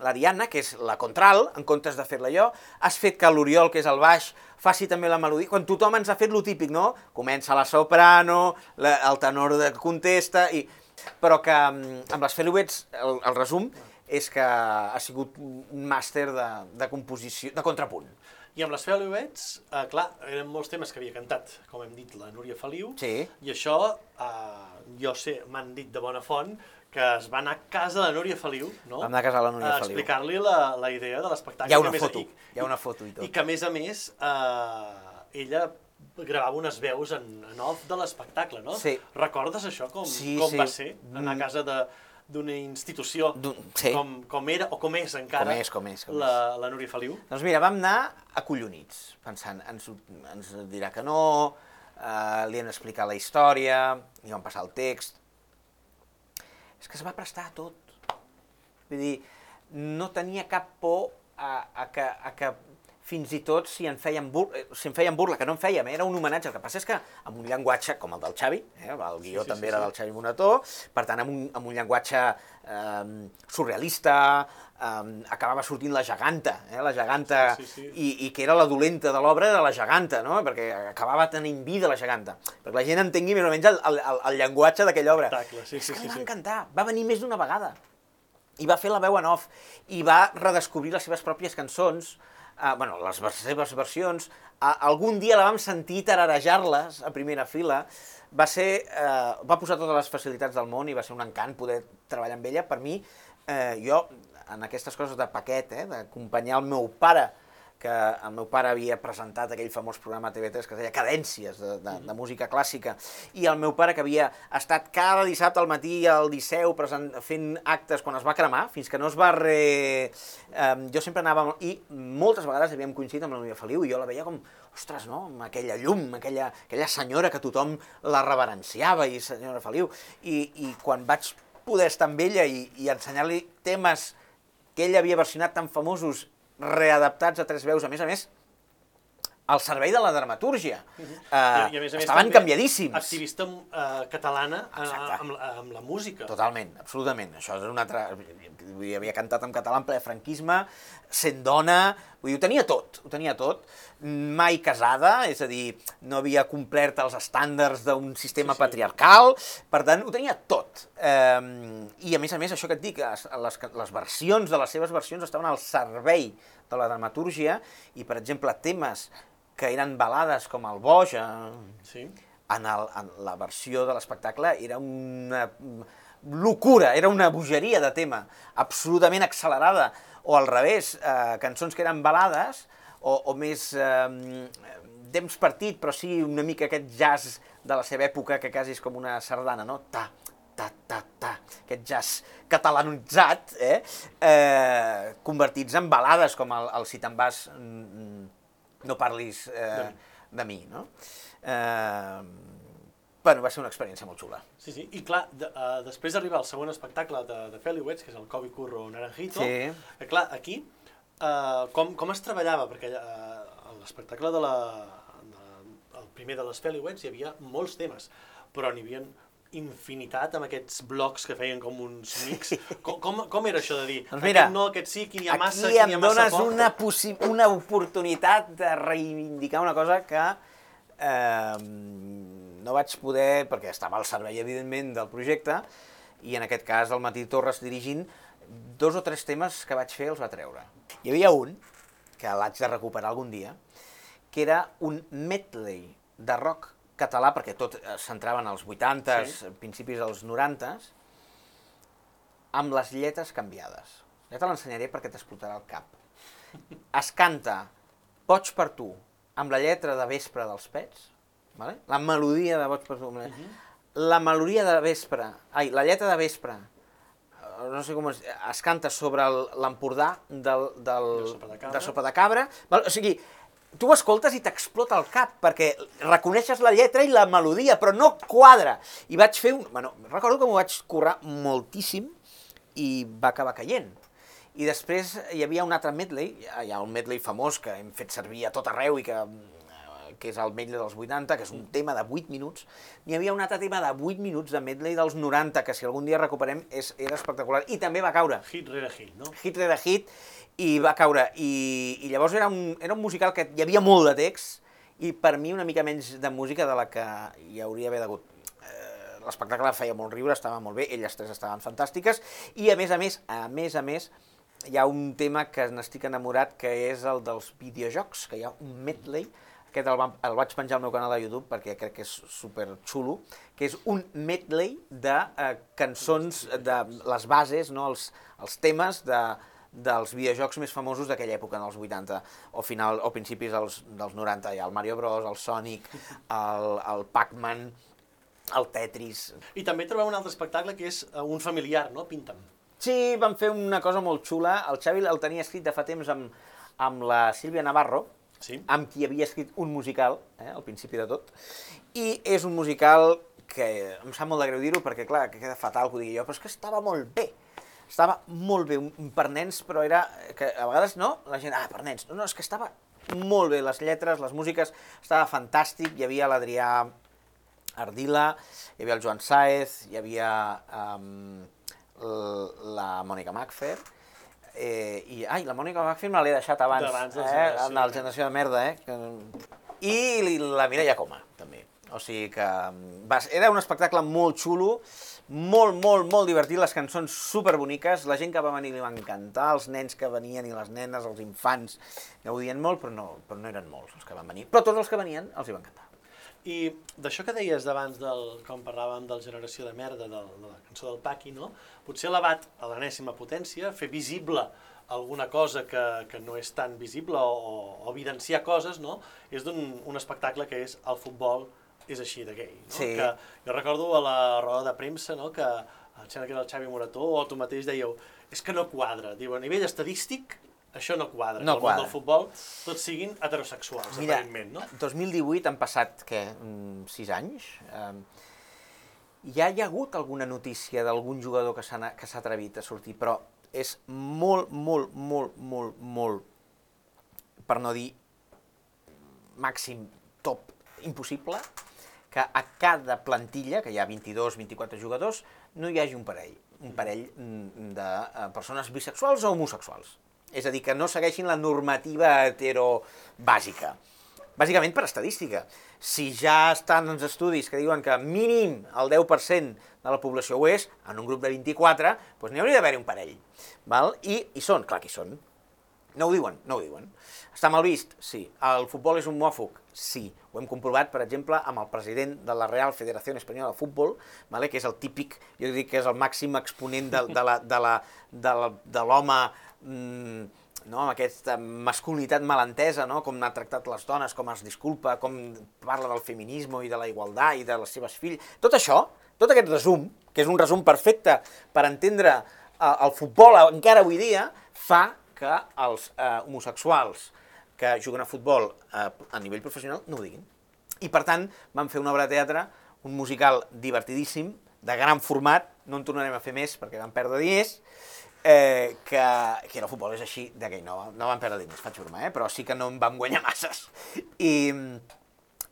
la Diana, que és la contral, en comptes de fer-la jo, has fet que l'Oriol, que és el baix, faci també la melodia, quan tothom ens ha fet lo típic, no? Comença la soprano, la, el tenor de contesta, i... però que mm, amb les Feliwets, el, el resum, és que ha sigut un màster de, de composició, de contrapunt. I amb les Feliuets, eh, clar, eren molts temes que havia cantat, com hem dit, la Núria Feliu, Sí. i això, eh, jo sé, m'han dit de bona font, que es va anar a casa de la Núria Feliu, no? Vam anar a casa de la Núria a Feliu. explicar-li la, la idea de l'espectacle. Hi ha que una a més- foto, i- hi ha una foto i tot. I que, a més a més, eh, ella gravava unes veus en, en off de l'espectacle, no? Sí. Recordes això, com, Sí, com sí. va ser anar a Mm. casa de d'una institució sí. com, com era o com és encara Com és, com és, com la, la Núria Feliu? Doncs mira, vam anar acollonits, pensant, ens, ens dirà que no, eh, li hem d'explicar la història, li vam passar el text... És que es va prestar a tot. Vull dir, no tenia cap por a, a, que, a que fins i tot si en feien, bur eh, si en feien burla, que no en fèiem, eh, era un homenatge. El que passa és que amb un llenguatge com el del Xavi, eh, el guió sí, també sí, era sí. del Xavi Monató, per tant, amb un, amb un llenguatge eh, surrealista, eh, acabava sortint la geganta, eh, la geganta, Sí, sí, sí. I, i que era la dolenta de l'obra de la geganta, no? perquè acabava tenint vida la geganta, perquè la gent entengui més o menys el, el, el, el llenguatge d'aquella obra. Espectacle, sí, sí, que sí, li va sí. encantar, va venir més d'una vegada, i va fer la veu en off, i va redescobrir les seves pròpies cançons, eh, bueno, les seves versions, a, algun dia la vam sentir tararejar-les a primera fila, va ser, eh, va posar totes les facilitats del món i va ser un encant poder treballar amb ella. Per mi, eh, jo, en aquestes coses de paquet, eh, d'acompanyar el meu pare, que el meu pare havia presentat aquell famós programa a TV3 que es deia Cadències, de, de, de música clàssica, i el meu pare que havia estat cada dissabte al matí al Liceu present, fent actes quan es va cremar, fins que no es va re... Eh, jo sempre anava... I moltes vegades havíem coincidit amb la Núria Feliu i jo la veia com, ostres, no?, amb aquella llum, aquella, aquella senyora que tothom la reverenciava, i senyora Feliu, i, i quan vaig poder estar amb ella i, i ensenyar-li temes que ell havia versionat tan famosos readaptats a tres veus, a més a més, al servei de la dramatúrgia. Uh, I, i a més a més estaven canviadíssims. Activista eh, catalana eh, Exacte. amb, amb la música. Totalment, absolutament. Això és una altra... Vull dir, havia cantat en català en ple franquisme, sent dona... Vull dir, ho tenia tot, ho tenia tot. Mai casada, és a dir, no havia complert els estàndards d'un sistema Sí, sí. patriarcal, per tant, ho tenia tot. Eh, I a més a més, això que et dic, es- les, les versions de les seves versions estaven al servei de la dramatúrgia i, per exemple, temes que eren balades com el Boja, Sí. en, el, en la versió de l'espectacle era una locura, era una bogeria de tema, absolutament accelerada, o al revés, eh, cançons que eren balades, o, o més eh, temps partit, però sí una mica aquest jazz de la seva època, que quasi és com una sardana, no? Ta, ta, ta, ta, aquest jazz catalanitzat, eh? eh convertits en balades, com el, el Si te'n vas, no parlis eh, de mi, no? Eh, bueno, va ser una experiència molt xula. Sí, sí, i clar, de, uh, després d'arribar al segon espectacle de, de Feliwets, que és el Kobe Curro Naranjito, sí. que clar, aquí, uh, com, com es treballava? Perquè uh, l'espectacle de la... De, el primer de les Feliwets hi havia molts temes, però n'hi havia infinitat amb aquests blocs que feien com uns mix. Com, com, com era això de dir, doncs mira, aquest no, aquest sí, quin hi ha massa, quin hi ha massa poc? Aquí dones una, una oportunitat de reivindicar una cosa que eh, no vaig poder, perquè estava al servei, evidentment, del projecte, i en aquest cas el Matí Torres dirigint, dos o tres temes que vaig fer els va treure. Hi havia un, que l'haig de recuperar algun dia, que era un medley de rock català, perquè tot es centrava en els 80s, sí. principis dels 90s, amb les lletres canviades. Ja te l'ensenyaré perquè t'explotarà el cap. Es canta Boig per tu, amb la lletra de Vespre dels Pets, vale? la melodia de Boig per tu, uh -huh. la melodia de Vespre, ai, la lletra de Vespre, eh, no sé com es, es canta sobre l'Empordà del, del, de sopa de cabra, de sopa de cabra val? o sigui, tu ho escoltes i t'explota el cap, perquè reconeixes la lletra i la melodia, però no quadra. I vaig fer un... Bueno, recordo que m'ho vaig currar moltíssim i va acabar caient. I després hi havia un altre medley, hi ha un medley famós que hem fet servir a tot arreu i que que és el medley dels 80, que és un tema de 8 minuts. N'hi havia un altre tema de 8 minuts de medley dels 90, que si algun dia recuperem és, era espectacular. I també va caure. Hit rere hit, no? Hit rere hit, i va caure. I, i llavors era un, era un musical que hi havia molt de text, i per mi una mica menys de música de la que hi hauria d'haver hagut. Eh, l'espectacle feia molt riure, estava molt bé, elles tres estaven fantàstiques, i a més a més, a més a més, hi ha un tema que n'estic enamorat, que és el dels videojocs, que hi ha un medley, aquest el, el vaig penjar al meu canal de YouTube perquè crec que és super xulo, que és un medley de eh, cançons, de les bases, no, els, els temes de, dels videojocs més famosos d'aquella època, en els 80, o final o principis dels, dels 90, hi ha el Mario Bros, el Sonic, el, el Pac-Man, el Tetris... I també trobem un altre espectacle que és eh, un familiar, no? Pinta'm. Sí, van fer una cosa molt xula. El Xavi el tenia escrit de fa temps amb, amb la Sílvia Navarro, sí. amb qui havia escrit un musical, eh, al principi de tot, i és un musical que em sap molt de greu dir-ho perquè, clar, que queda fatal que ho digui jo, però és que estava molt bé. Estava molt bé, per nens, però era... que a vegades, no? La gent, ah, per nens. No, no, és que estava molt bé, les lletres, les músiques, estava fantàstic, hi havia l'Adrià Ardila, hi havia el Joan Saez, hi havia um, la Mònica Macfer, Eh, I, ai, la Mònica Macfin me l'he deixat abans, abans de eh, en la generació de merda, eh? I la Mireia Coma, també. O sigui que mm, va, era un espectacle molt xulo, molt, molt, molt divertit, les cançons super boniques, la gent que va venir li va encantar, els nens que venien i les nenes, els infants, gaudien molt, però no, però no eren molts els que van venir. Però tots els que venien els hi va encantar. I d'això que deies d'abans, del, com parlàvem del generació de merda, del, de la cançó del Paqui, no? potser elevat a l'enèsima potència, fer visible alguna cosa que, que no és tan visible o, o evidenciar coses, no? és d'un un espectacle que és el futbol és així de gay. No? Sí. Que jo recordo a la roda de premsa no? que em sembla que era el Xavi Morató o tu mateix dèieu és que no quadra. Diu, a nivell estadístic això no quadra. No que quadra. el món del futbol tots siguin heterosexuals, Mira, aparentment, no? 2018 han passat, què, 6 anys? Eh, ja hi ha hagut alguna notícia d'algun jugador que s'ha atrevit a sortir, però és molt, molt, molt, molt, molt, per no dir màxim top impossible, que a cada plantilla, que hi ha 22, 24 jugadors, no hi hagi un parell, un parell mm, de eh, persones bisexuals o homosexuals. És a dir, que no segueixin la normativa hetero bàsica. Bàsicament per estadística. Si ja estan els estudis que diuen que mínim el 10% de la població ho és, en un grup de 24, doncs n'hi hauria d'haver un parell. Val? I hi són, clar que hi són. No ho diuen, no ho diuen. Està mal vist? Sí. El futbol és un mòfug? Sí. Ho hem comprovat, per exemple, amb el president de la Real Federació Espanyola de Futbol, vale? que és el típic, jo dic que és el màxim exponent de, de l'home de la, de la, de mm, no? amb aquesta masculinitat malentesa, no? com ha tractat les dones, com es disculpa, com parla del feminisme i de la igualtat i de les seves filles. Tot això, tot aquest resum, que és un resum perfecte per entendre eh, el futbol encara avui dia, fa que els eh, homosexuals que juguen a futbol eh, a nivell professional no ho diguin. I per tant vam fer una obra de teatre, un musical divertidíssim, de gran format, no en tornarem a fer més perquè vam perdre diners, eh, que, que el futbol és així, d'aquell no, no vam perdre diners, faig broma, eh, però sí que no en vam guanyar masses. I,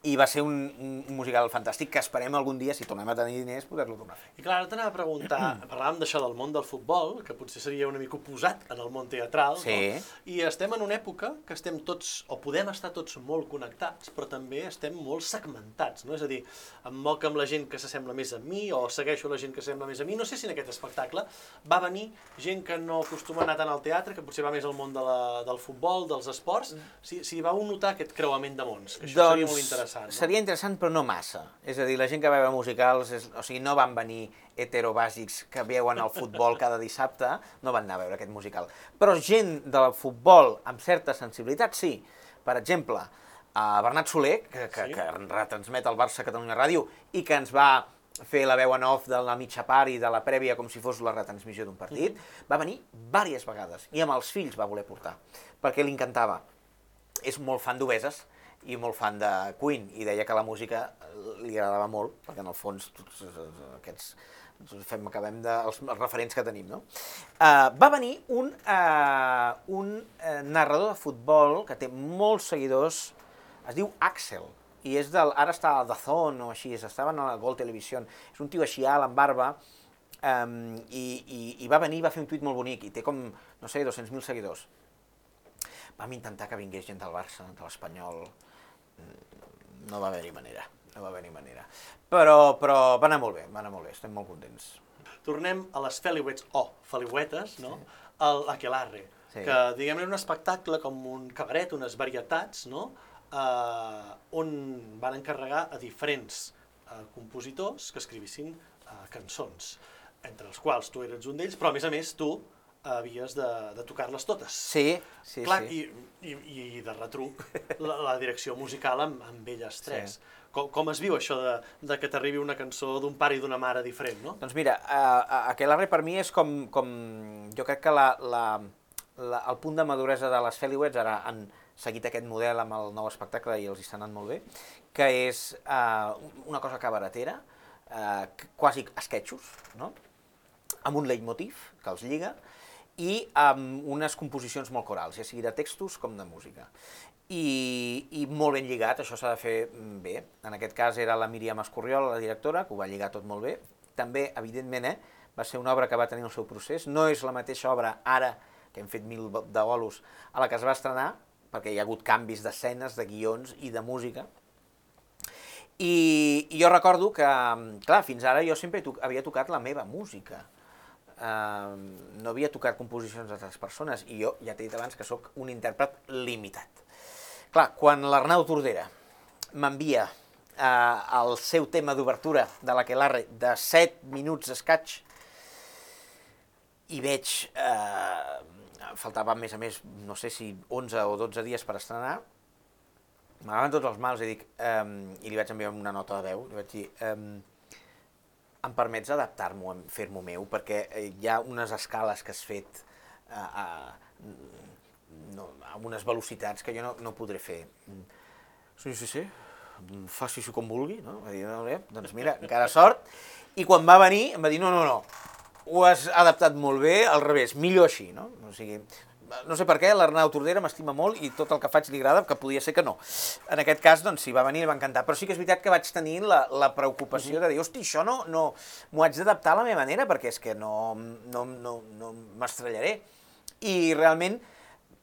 i va ser un, un musical fantàstic que esperem algun dia, si tornem a tenir diners, poder-lo tornar a fer. I clar, ara t'anava a preguntar, parlàvem d'això del món del futbol, que potser seria una mica oposat en el món teatral, Sí. no? i estem en una època que estem tots, o podem estar tots molt connectats, però també estem molt segmentats, no? És a dir, em moc amb la gent que s'assembla més a mi, o segueixo la gent que s'assembla més a mi, no sé si en aquest espectacle va venir gent que no acostuma a anar tant al teatre, que potser va més al món de la, del futbol, dels esports, si, si vau notar aquest creuament de mons, que això seria molt interessant. No? Doncs seria interessant, però no massa. És a dir, la gent que va veure musicals, és, o sigui, no van venir heterobàsics que veuen el futbol cada dissabte, no van anar a veure aquest musical. Però gent del futbol amb certa sensibilitat, sí. Per exemple, a Bernat Soler, que, que, Sí. que retransmet el Barça Catalunya Ràdio i que ens va fer la veu en off de la mitja part i de la prèvia com si fos la retransmissió d'un partit, va venir diverses vegades i amb els fills va voler portar, perquè li encantava. És molt fan d'Obeses i molt fan de Queen i deia que la música li agradava molt, perquè en el fons tots aquests fem, acabem de, els, els referents que tenim, no? Uh, va venir un, uh, un uh, narrador de futbol que té molts seguidors, es diu Axel, i és del, ara està a Dazón o així, estava a la Gol Televisió, és un tio així alt, amb barba, um, i, i, i va venir i va fer un tuit molt bonic, i té com, no sé, 200.000 seguidors. Vam intentar que vingués gent del Barça, de l'Espanyol, no va haver-hi manera, no va haver-hi manera. Però, però va anar molt bé, va anar molt bé, estem molt contents. Tornem a les feliuets o feliuetes, no? El Aquelarre, Sí. que diguem-ne un espectacle com un cabaret, unes varietats, no? Uh, on van encarregar a diferents uh, compositors que escrivissin uh, cançons, entre els quals tu eres un d'ells, però a més a més tu havies de, de tocar-les totes. Sí, sí, Clar, sí. i, i, i de retruc la, la direcció musical amb, amb elles tres. Com, com es viu això de, de que t'arribi una cançó d'un pare i d'una mare diferent, no? Doncs mira, uh, Aquelarre per mi és com, com jo crec que la, la, la, el punt de maduresa de les Feliwets, ara han seguit aquest model amb el nou espectacle i els hi està anant molt bé, que és uh, una cosa cabaretera, uh, quasi esquetxos, no? amb un leitmotiv que els lliga, i amb unes composicions molt corals, ja sigui de textos com de música. I, i molt ben lligat, això s'ha de fer mm, bé. En aquest cas era la Míriam Escorriol, la directora, que ho va lligar tot molt bé. També, evidentment, eh, va ser una obra que va tenir el seu procés. No és la mateixa obra ara, que hem fet mil de bolos, a la que es va estrenar, perquè hi ha hagut canvis d'escenes, de guions i de música. I, I jo recordo que, clar, fins ara jo sempre to havia tocat la meva música. Uh, no havia tocat composicions d'altres persones i jo ja t'he dit abans que sóc un intèrpret limitat. Clar, quan l'Arnau Tordera m'envia uh, el seu tema d'obertura de l'Aquelarre de 7 minuts escaig i veig, eh, faltava més a més, no sé si 11 o 12 dies per estrenar, m'agaven tots els mals i dic, eh, i li vaig enviar una nota de veu, li vaig dir, eh, em permets adaptar-m'ho, fer-m'ho meu, perquè eh, hi ha unes escales que has fet a, a, no, a unes velocitats que jo no, no podré fer. Sí, sí, sí, faci-s'ho com vulgui, no? Va dir, no, bé, doncs mira, encara sort. I quan va venir em va dir, no, no, no, ho has adaptat molt bé, al revés, millor així, no? O sigui, no sé per què, l'Arnau Tordera m'estima molt i tot el que faig li agrada, que podia ser que no. En aquest cas, doncs sí, va venir i va encantar. Però sí que és veritat que vaig tenir la, la preocupació de dir, hosti, això no, no m'ho haig d'adaptar a la meva manera, perquè és que no, no, no, no m'estrellaré. I realment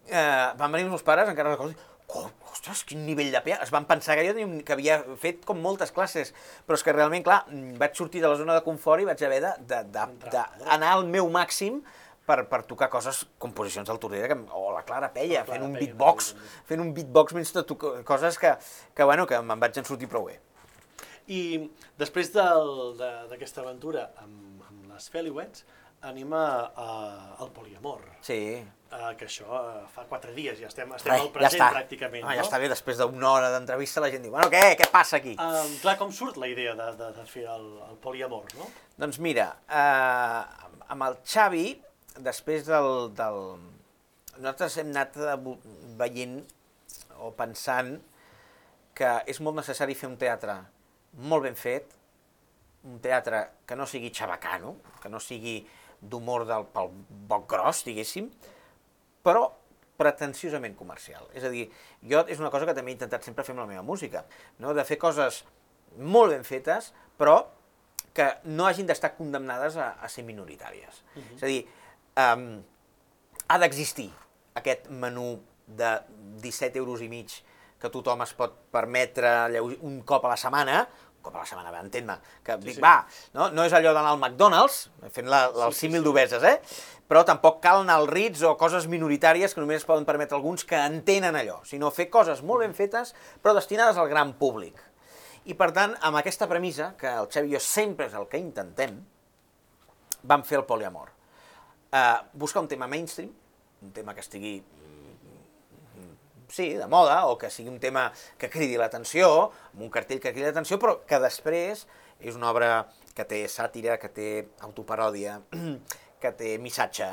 eh, van venir els meus pares, encara recordo, oh, ostres, quin nivell de pea. Es van pensar que jo tenia- que havia fet com moltes classes, però és que realment, clar, mm, vaig sortir de la zona de confort i vaig haver d'anar al meu màxim per, per tocar coses, composicions del Tordera, que, o la Clara Peia, La Clara fent un Peia, beatbox, fent un beatbox mentre toco, coses que, que, bueno, que me'n vaig en sortir prou bé. I després del- de- d'aquesta aventura amb, amb les Feliwets, anima a, al poliamor, Sí. eh, que això eh, fa quatre dies, ja estem, estem Ai, al present pràcticament. Ah, no? ja està bé, després d'una hora d'entrevista la gent diu, bueno, què, què passa aquí? Um, clar, com surt la idea de, de, de fer el, el poliamor, no? Doncs mira, eh, amb el Xavi, després del, del... Nosaltres hem anat veient o pensant que és molt necessari fer un teatre molt ben fet, un teatre que no sigui xabacano, que no sigui d'humor del pel boc gros, diguéssim, però pretensiosament comercial. És a dir, jo és una cosa que també he intentat sempre fer amb la meva música, no? de fer coses molt ben fetes, però que no hagin d'estar condemnades a, a ser minoritàries. Uh -huh. És a dir, um, ha d'existir aquest menú de 17 euros i mig que tothom es pot permetre un cop a la setmana, un cop a la setmana, entén-me, que Sí, dic, sí. va, no, no és allò d'anar al McDonald's, fent la, el sí, símil sí. d'obeses, eh? però tampoc cal anar al Ritz o coses minoritàries que només es poden permetre alguns que entenen allò, sinó fer coses molt ben fetes, però destinades al gran públic. I per tant, amb aquesta premissa, que el Xavi i jo sempre és el que intentem, vam fer el poliamor. Uh, buscar un tema mainstream, un tema que estigui sí, de moda, o que sigui un tema que cridi l'atenció, amb un cartell que cridi l'atenció, però que després és una obra que té sàtira, que té autoparòdia, que té missatge,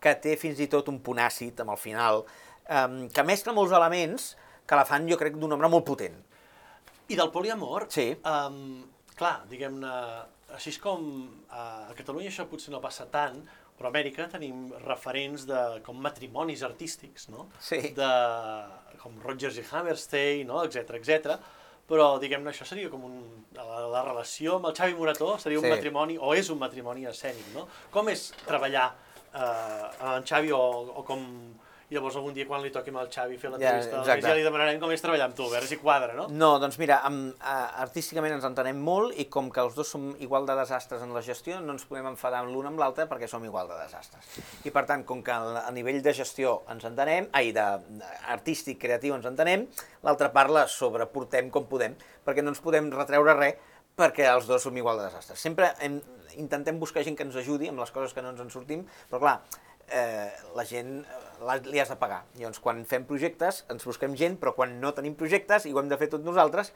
que té fins i tot un punt àcid amb el final, um, que mescla molts elements que la fan, jo crec, d'una obra molt potent. I del poliamor, Sí. um, clar, diguem-ne, així és com uh, a Catalunya això potser no passa tant, però a Amèrica tenim referents de, com matrimonis artístics, no? Sí. De, com Rodgers i Hammerstein, no? etc etc. Però, diguem-ne, això seria com un, la, la relació amb el Xavi Morató seria un Sí. matrimoni, o és un matrimoni escènic, no? Com és treballar eh, amb en Xavi o, o com... Llavors algun dia quan li toqui amb el Xavi fer l'entrevista, Ja, ja, li demanarem com és treballar amb tu, a veure si quadra, no? No, doncs mira, amb, a, artísticament ens entenem molt i com que els dos som igual de desastres en la gestió, no ens podem enfadar l'un amb l'altre perquè som igual de desastres. I per tant, com que a nivell de gestió ens entenem, ai, de, artístic, creatiu ens entenem, l'altra part la sobreportem com podem, perquè no ens podem retreure res perquè els dos som igual de desastres. Sempre hem, intentem buscar gent que ens ajudi amb les coses que no ens en sortim, però clar, eh, la gent eh, li has de pagar. Llavors, quan fem projectes, ens busquem gent, però quan no tenim projectes i ho hem de fer tot nosaltres,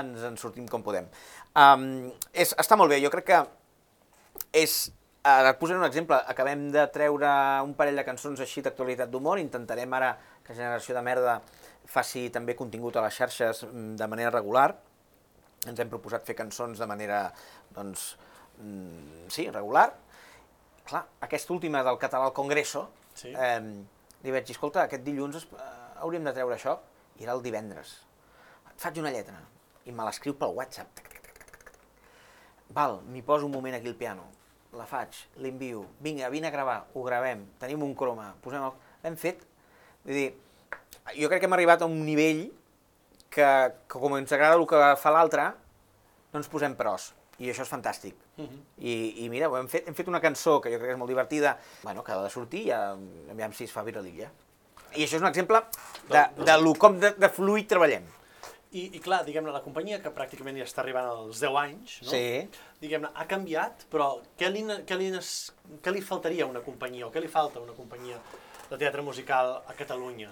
ens en sortim com podem. Um, és, està molt bé, jo crec que és... Ara et posaré un exemple. Acabem de treure un parell de cançons així d'actualitat d'humor. Intentarem ara que Generació de Merda faci també contingut a les xarxes mm, de manera regular. Ens hem proposat fer cançons de manera, doncs, mm, sí, regular. Clar, aquesta última del català al Congreso, Sí. eh, li vaig dir, escolta, aquest dilluns es, eh, hauríem de treure això, i era el divendres. Et faig una lletra, i me l'escriu pel WhatsApp. Tac, tac, tac, tac, tac. Val, m'hi poso un moment aquí al piano, la faig, l'envio, vinga, vine a gravar, ho gravem, tenim un croma, posem el... L'hem fet. Vull dir, jo crec que hem arribat a un nivell que, que com ens agrada el que fa l'altre, no ens posem pros. I això és fantàstic. Mhm. I, I mira, hem fet, hem fet una cançó que jo crec que és molt divertida, bueno, que ha de sortir i ja, aviam si es fa viralilla. I això és un exemple de, de, lo, com de, de fluid treballem. I, i clar, diguem-ne, la companyia que pràcticament ja està arribant als 10 anys, no? Sí. diguem-ne, ha canviat, però què li, què, li, què li faltaria a una companyia, o què li falta a una companyia de teatre musical a Catalunya?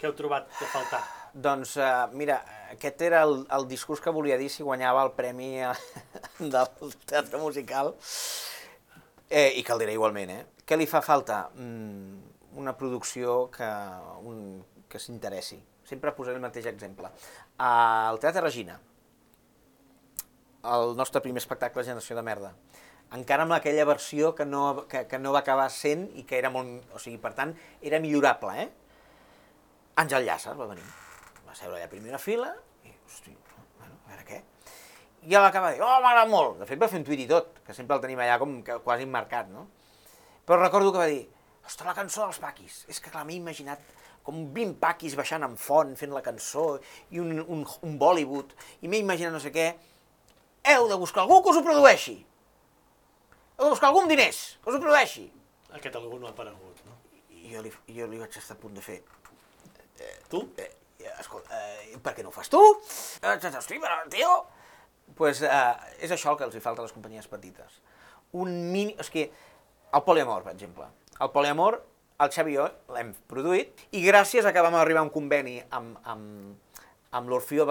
Què heu trobat de faltar? Doncs uh, mira, aquest era el, el discurs que volia dir si guanyava el premi eh, del teatre musical, eh, i que el diré igualment, eh? Què li fa falta? Mm, una producció que, un, que s'interessi. Sempre posaré el mateix exemple. Al Teatre Regina, el nostre primer espectacle Generació de Merda, encara amb aquella versió que no, que, que no va acabar sent i que era molt... O sigui, per tant, era millorable, eh? Àngel Llàcer va venir. Va seure allà a primera fila i, hosti, bueno, a veure què. I ja l'acaba de dir, oh, m'agrada molt. De fet, va fer un tuit i tot, que sempre el tenim allà com que quasi marcat, no? Però recordo que va dir, ostres, la cançó dels paquis. És que, clar, m'he imaginat com 20 paquis baixant en font, fent la cançó, i un, un, un Bollywood, i m'he imaginat no sé què. Heu de buscar algú que us ho produeixi. Heu de buscar algú amb diners, que us ho produeixi. Aquest algú no ha aparegut, no? I jo li, jo li vaig estar a punt de fer... Tu? Eh, escolta, eh, per què no ho fas tu? Eh, hosti, però, tio... pues, eh, és això el que els hi falta a les companyies petites. Un mini... És que el poliamor, per exemple. El poliamor, el Xavi i jo l'hem produït i gràcies a que vam arribar a un conveni amb, amb, amb l'Orfeo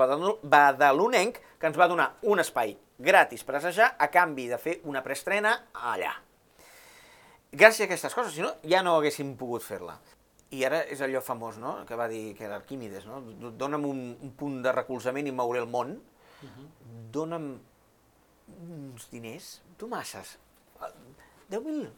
Badalonenc que ens va donar un espai gratis per assajar a canvi de fer una preestrena allà. Gràcies a aquestes coses, si no, ja no haguéssim pogut fer-la. I ara és allò famós, no?, que va dir que era Arquímedes, no? Dóna'm un, un punt de recolzament i mouré el món. Dóna'm uns diners, tu masses. Eh, 10.000,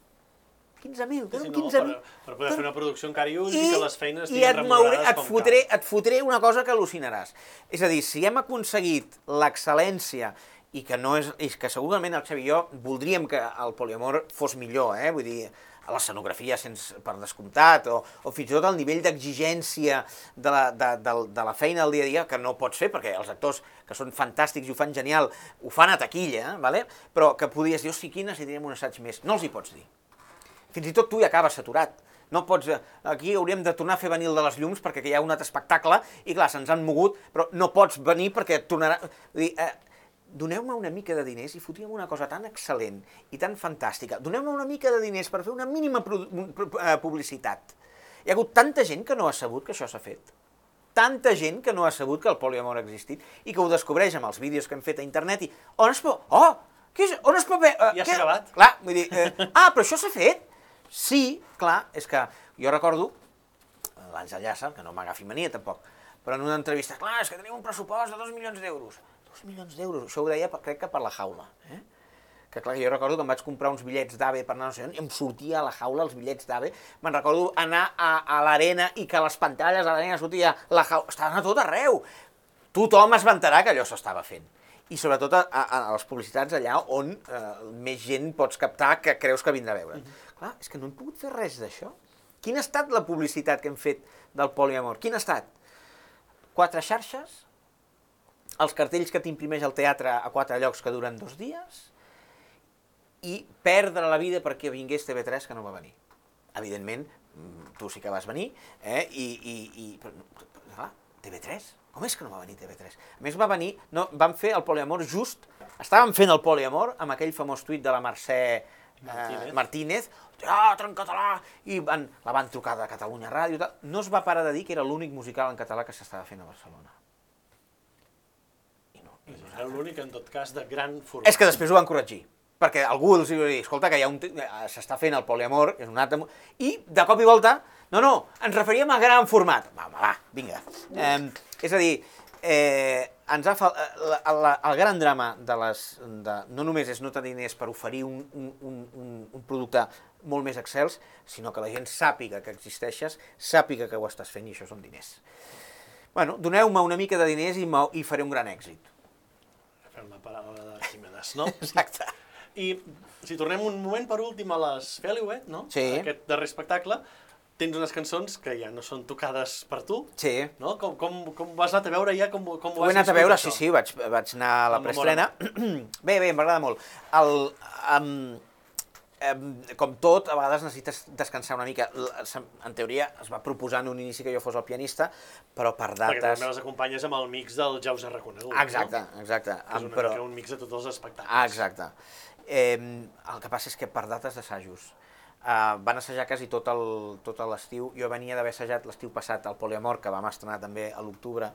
15.000, Sí, dóna'm no, 15.000. per, per poder fer una producció encara i i, que les feines i estiguin et, mouré, et, fotré, cal. et fotré una cosa que al·lucinaràs. És a dir, si hem aconseguit l'excel·lència i que no és, és que segurament el Xavi i jo voldríem que el poliamor fos millor, eh? vull dir, l'escenografia per descomptat, o, o fins i tot el nivell d'exigència de, la, de, de, de la feina del dia a dia, que no pots fer, perquè els actors, que són fantàstics i ho fan genial, ho fan a taquilla, vale? però que podies dir, hosti, aquí necessitaríem un assaig més. No els hi pots dir. Fins i tot tu hi acabes saturat. No pots, eh, aquí hauríem de tornar a fer venir el de les llums perquè hi ha un altre espectacle i clar, se'ns han mogut, però no pots venir perquè et tornarà... Vull dir, eh, doneu-me una mica de diners i fotríem una cosa tan excel·lent i tan fantàstica. Doneu-me una mica de diners per fer una mínima eh, publicitat. Hi ha hagut tanta gent que no ha sabut que això s'ha fet. Tanta gent que no ha sabut que el poliamor ha existit i que ho descobreix amb els vídeos que hem fet a internet i on es pot... Oh! Què és? On es pot veure? Ja s'ha acabat. Clar, vull dir... Eh, ah, però això s'ha fet? Sí, clar, és que jo recordo l'Àngel Llàcer, que no m'agafi mania tampoc, però en una entrevista, clar, és que tenim un pressupost de 2 milions d'euros. 2 milions d'euros, això ho deia, crec que per la jaula. Eh? Que clar, jo recordo que em vaig comprar uns bitllets d'AVE per anar no sé on, i em sortia a la jaula els bitllets d'AVE. Me'n recordo anar a, a l'arena i que a les pantalles a l'arena sortia la jaula. Estaven a tot arreu. Tothom es vantarà que allò s'estava fent. I sobretot a, a, a les publicitats allà on eh, més gent pots captar que creus que vindrà a veure. Clar, és que no hem pogut fer res d'això. Quina ha estat la publicitat que hem fet del poliamor? Quina ha estat? Quatre xarxes, els cartells que t'imprimeix el teatre a quatre llocs que duren dos dies i perdre la vida perquè vingués TV3 que no va venir. Evidentment, mm, tu sí que vas venir, eh? I, i, i però, no, però, clar, TV3? Com és que no va venir TV3? A més va venir, no, van fer el poliamor just, estàvem fent el poliamor amb aquell famós tuit de la Mercè Martínez. eh, Martínez, teatre en català, i van, la van trucar de Catalunya Ràdio, tal. no es va parar de dir que era l'únic musical en català que s'estava fent a Barcelona. Era l'únic, en tot cas, de gran format. és que després ho van corregir, perquè algú els va dir, escolta, que un... eh, s'està fent el poliamor, és un mo-". I, de cop i volta, no, no, ens referíem a gran format. Va, va, va vinga. Eh, és a dir, eh, ens ha fal... eh, la, la, el gran drama de les... De, no només és no tenir diners per oferir un, un, un, un, producte molt més excels, sinó que la gent sàpiga que existeixes, sàpiga que ho estàs fent i això són diners. Bueno, doneu-me una mica de diners i, i faré un gran èxit. La paraula d'Arquimedes, no? Exacte. I si tornem un moment per últim a les Feliwet, no? Sí. Aquest darrer espectacle, tens unes cançons que ja no són tocades per tu, Sí. no? Com, com, com ho has anat a veure ja? Com, com ho Ho he anat a veure, això? sí, sí, vaig, vaig anar a la preestrena. bé, bé, m'agrada molt. El, um, com tot, a vegades necessites descansar una mica. En teoria es va proposar en un inici que jo fos el pianista, però per Perquè dates... també les acompanyes amb el mix del Ja us he reconegut, Exacte, no? exacte. Que és una però... un mix de tots els espectacles. Ah, exacte. Eh, el que passa és que per dates d'assajos eh, van assajar quasi tot el- tot l'estiu. Jo venia d'haver assajat l'estiu passat al Poliamor, que vam estrenar també a l'octubre.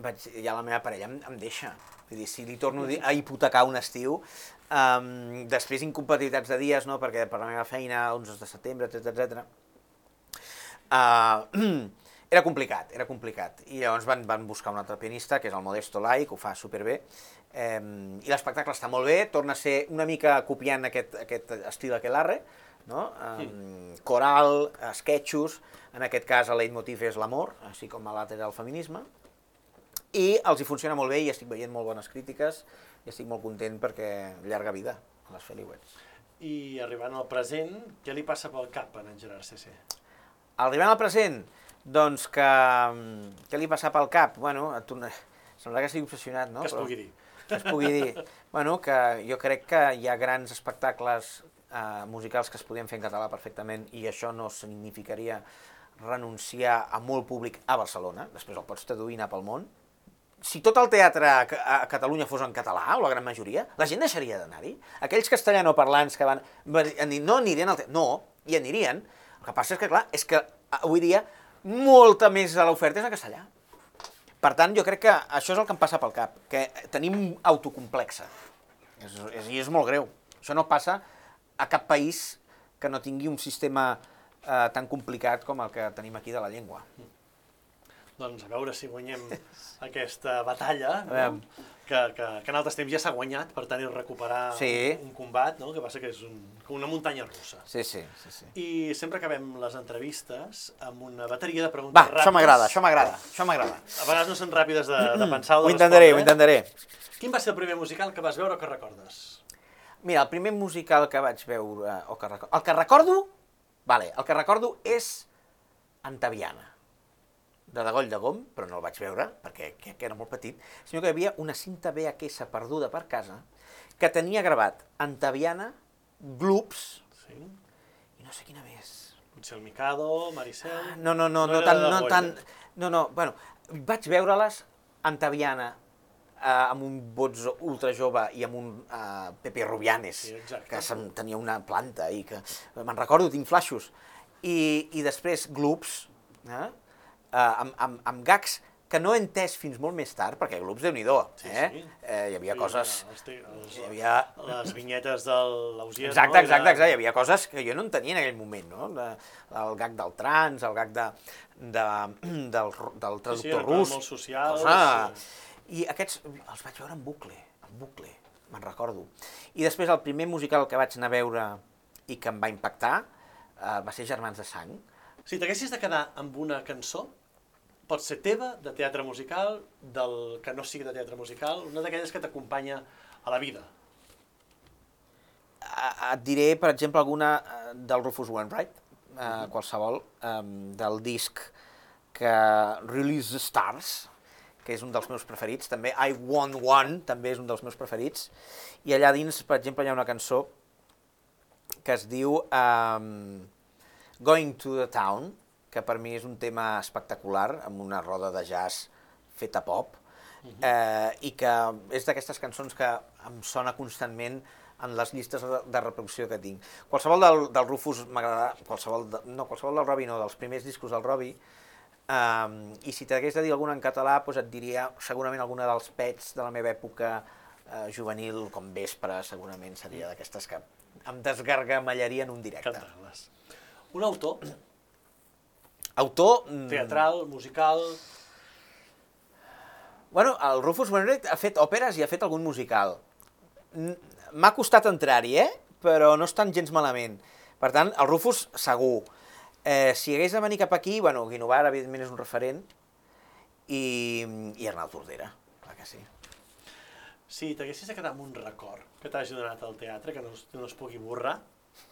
Vaig, ja la meva parella em, em deixa. Vull dir, si li torno a a hipotecar un estiu, um, després incompatibilitats de dies, no? perquè per la meva feina, 11 de setembre, etc etc. Uh, era complicat, era complicat. I llavors van, van buscar un altre pianista, que és el Modesto Lai, que ho fa superbé. Eh, I l'espectacle està molt bé, torna a ser una mica copiant aquest, aquest estil aquelarre, no? Um, coral, sketchos, en aquest cas el leitmotiv és l'amor, així com l'altre era el feminisme, i els hi funciona molt bé i estic veient molt bones crítiques i estic molt content perquè llarga vida a les Feliwets. I arribant al present, què li passa pel cap a en Gerard CC? Arribant al present, doncs que... mm, Què li passa pel cap? Bueno, et torna... sembla que estigui obsessionat, no? que es pugui dir. que es pugui dir. Bueno, que jo crec que hi ha grans espectacles eh, musicals que es podien fer en català perfectament i això no significaria renunciar a molt públic a Barcelona, després el pots traduir i anar pel món. Si tot el teatre a Ca- a Catalunya fos en català, o la gran majoria, la gent deixaria d'anar-hi. Aquells castellanoparlants que van... van dir, No anirien al teatre. No, hi anirien. El que passa és que, clar, és que avui dia molta més de l'oferta és en castellà. Per tant, jo crec que això és el que em passa pel cap, que tenim autocomplexa. És, és, I és molt greu. Això no passa a cap país que no tingui un sistema eh, tan complicat com el que tenim aquí de la llengua. Doncs a veure si guanyem aquesta batalla, no? que, que, que en altres temps ja s'ha guanyat, per tant, és recuperar Sí. un, combat, no? que passa que és un, com una muntanya russa. Sí, sí, sí. sí. I sempre acabem les entrevistes amb una bateria de Va, preguntes ràpides. això m'agrada, això m'agrada, això m'agrada. A vegades no són ràpides de, de pensar o Ho de intentaré, ho respondre. intentaré. Quin va ser el primer musical que vas veure o que recordes? Mira, el primer musical que vaig veure, o que recordo... El que recordo, vale, el que recordo és Antaviana, de Degoll de Gom, però no el vaig veure, perquè que, que era molt petit, sinó que hi havia una cinta VHS perduda per casa que tenia gravat Antaviana, Gloops, Sí? i no sé quina més. Potser el Mikado, Maricel... Ah, No, no, no, No no, de no eh? No, no, bueno, vaig veure-les Antaviana, eh, amb un bots ultra jove i amb un eh, Pepe Rubianes, Sí, exacte. que se'm tenia una planta i que... Me'n recordo, tinc flaixos. I, i després Gloops, eh? Eh, amb, amb, amb gags que no he entès fins molt més tard, perquè Gloops, déu nhi Sí, eh? sí. eh? Hi havia coses... Els, els, Hi havia... les vinyetes de l'Ausier, Exacte, no? exacte, Era- exacte. Hi havia coses que jo no entenia en aquell moment, no? De, el gag del trans, el gag de, de, del, del Sí, traductor sí, coses rus. molt socials, Cosa... I aquests els vaig veure en bucle, en bucle, me'n recordo. I després el primer musical que vaig anar a veure i que em va impactar eh, va ser Germans de Sang. Si t'haguessis de quedar amb una cançó, pot ser teva, de teatre musical, del que no sigui de teatre musical, una d'aquelles que t'acompanya a la vida. Et diré, per exemple, alguna eh, del Rufus Wainwright, eh, qualsevol, eh, del disc que Release the Stars, que és un dels meus preferits, també I Want One, també és un dels meus preferits, i allà dins, per exemple, hi ha una cançó que es diu um, Going to the Town, que per mi és un tema espectacular, amb una roda de jazz feta pop, eh, i que és d'aquestes cançons que em sona constantment en les llistes de, reproducció que tinc. Qualsevol del, del Rufus m'agrada, qualsevol, de, no, qualsevol del Robbie no, dels primers discos del Robbie, um, i si t'hagués de dir alguna en català, doncs et diria segurament alguna dels pets de la meva època eh, juvenil, com Vespre, segurament seria d'aquestes que em desgargamellarien un directe. Cantar-les. Un autor, Autor... mm, teatral, musical... Bueno, el Rufus Wainwright ha fet òperes i ha fet algun musical. M'ha costat entrar-hi, eh? Però no estan gens malament. Per tant, el Rufus, segur. Eh, si hagués de venir cap aquí, bueno, Guinovar, evidentment, és un referent, i, i Arnau Tordera, clar que sí. Si t'haguessis de quedar amb un record que t'hagi donat al teatre, que no, no es pugui borrar,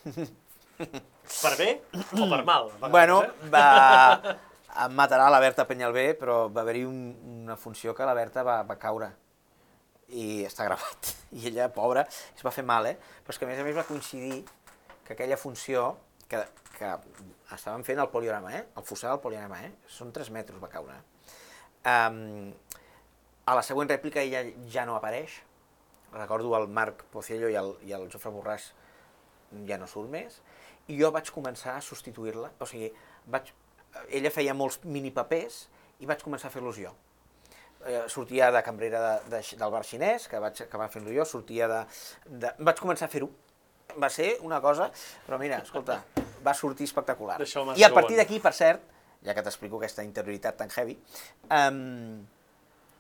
per bé o per mal. Bueno, eh? va... em matarà la Berta Penyalbé, però va haver-hi un, una funció que la Berta va, va caure i està gravat. I ella, pobra, es va fer mal, eh? Però és que a més a més va coincidir que aquella funció, que, que estaven fent el poliorama, eh? El fossar del poliorama, eh? Són 3 metres, va caure. Um, a la següent rèplica ella ja no apareix. Recordo el Marc Pociello i el, i el Jofre Borràs ja no surt més, i jo vaig començar a substituir-la, o sigui, vaig, ella feia molts minipapers i vaig començar a fer-los jo. Eh, sortia de cambrera de, de, del bar xinès, que vaig acabar fent-lo jo, sortia de, de... Vaig començar a fer-ho. Va ser una cosa, però mira, escolta, va sortir espectacular. I a partir d'aquí, per cert, ja que t'explico aquesta interioritat tan heavy, um,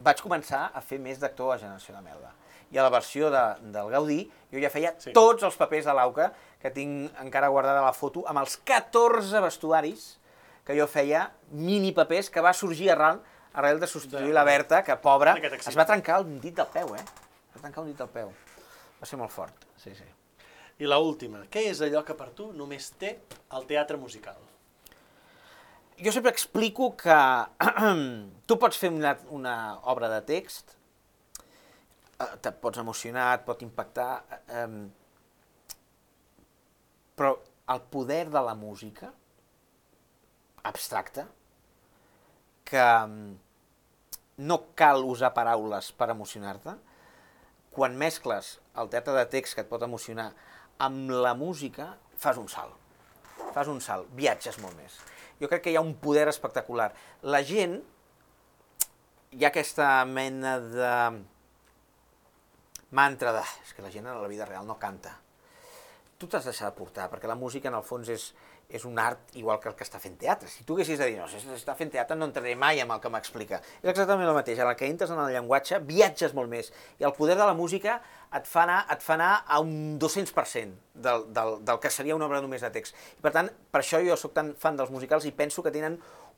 vaig començar a fer més d'actor a Generació de Melba. I a la versió de, del Gaudí jo ja feia Sí. tots els papers de l'Auca, que tinc encara guardada la foto, amb els 14 vestuaris que jo feia, mini papers, que va sorgir arran, arrel de substituir De- la Berta, que pobra, es va trencar un dit del peu, eh? Es va trencar un dit del peu. Va ser molt fort, sí, sí. I la última, què és allò que per tu només té el teatre musical? jo sempre explico que tu pots fer una, una obra de text, te pots emocionar, et pot impactar, eh, Però el poder de la música abstracta, que no cal usar paraules per emocionar-te, quan mescles el teatre de text que et pot emocionar amb la música, fas un salt. Fas un salt, viatges molt més. Jo crec que hi ha un poder espectacular. La gent, hi ha aquesta mena de mantra de... És que la gent a la vida real no canta. Tu t'has de deixar de portar, perquè la música en el fons és, és un art igual que el que està fent teatre. Si tu haguessis de dir, no, si està fent teatre no entraré mai amb el que m'explica. És exactament el mateix, el que entres en el llenguatge viatges molt més. I el poder de la música et fa anar, et fa anar a un 200% del, del, del que seria una obra només de text. I per tant, per això jo sóc tan fan dels musicals i penso que tenen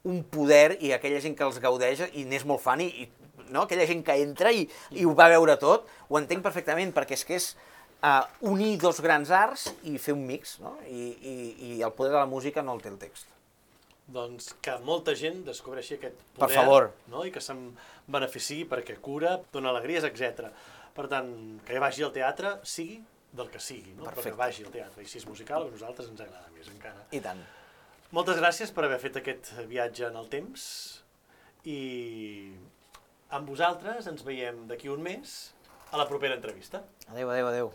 un poder i aquella gent que els gaudeix i n'és molt fan i, i no? aquella gent que entra i, i ho va veure tot, ho entenc perfectament perquè és que és uh, unir dos grans arts i fer un mix, no? I, i, i el poder de la música no el té el text. Doncs que molta gent descobreixi aquest poder, Per favor. no? i que se'n beneficiï perquè cura, dona alegries, etc. Per tant, que vagi al teatre, sigui del que sigui, no? però Perfecte. que vagi al teatre. I si és musical, a nosaltres ens agrada més encara. I tant. Moltes gràcies per haver fet aquest viatge en el temps i amb vosaltres ens veiem d'aquí un mes a la propera entrevista. Adéu, adéu, adéu.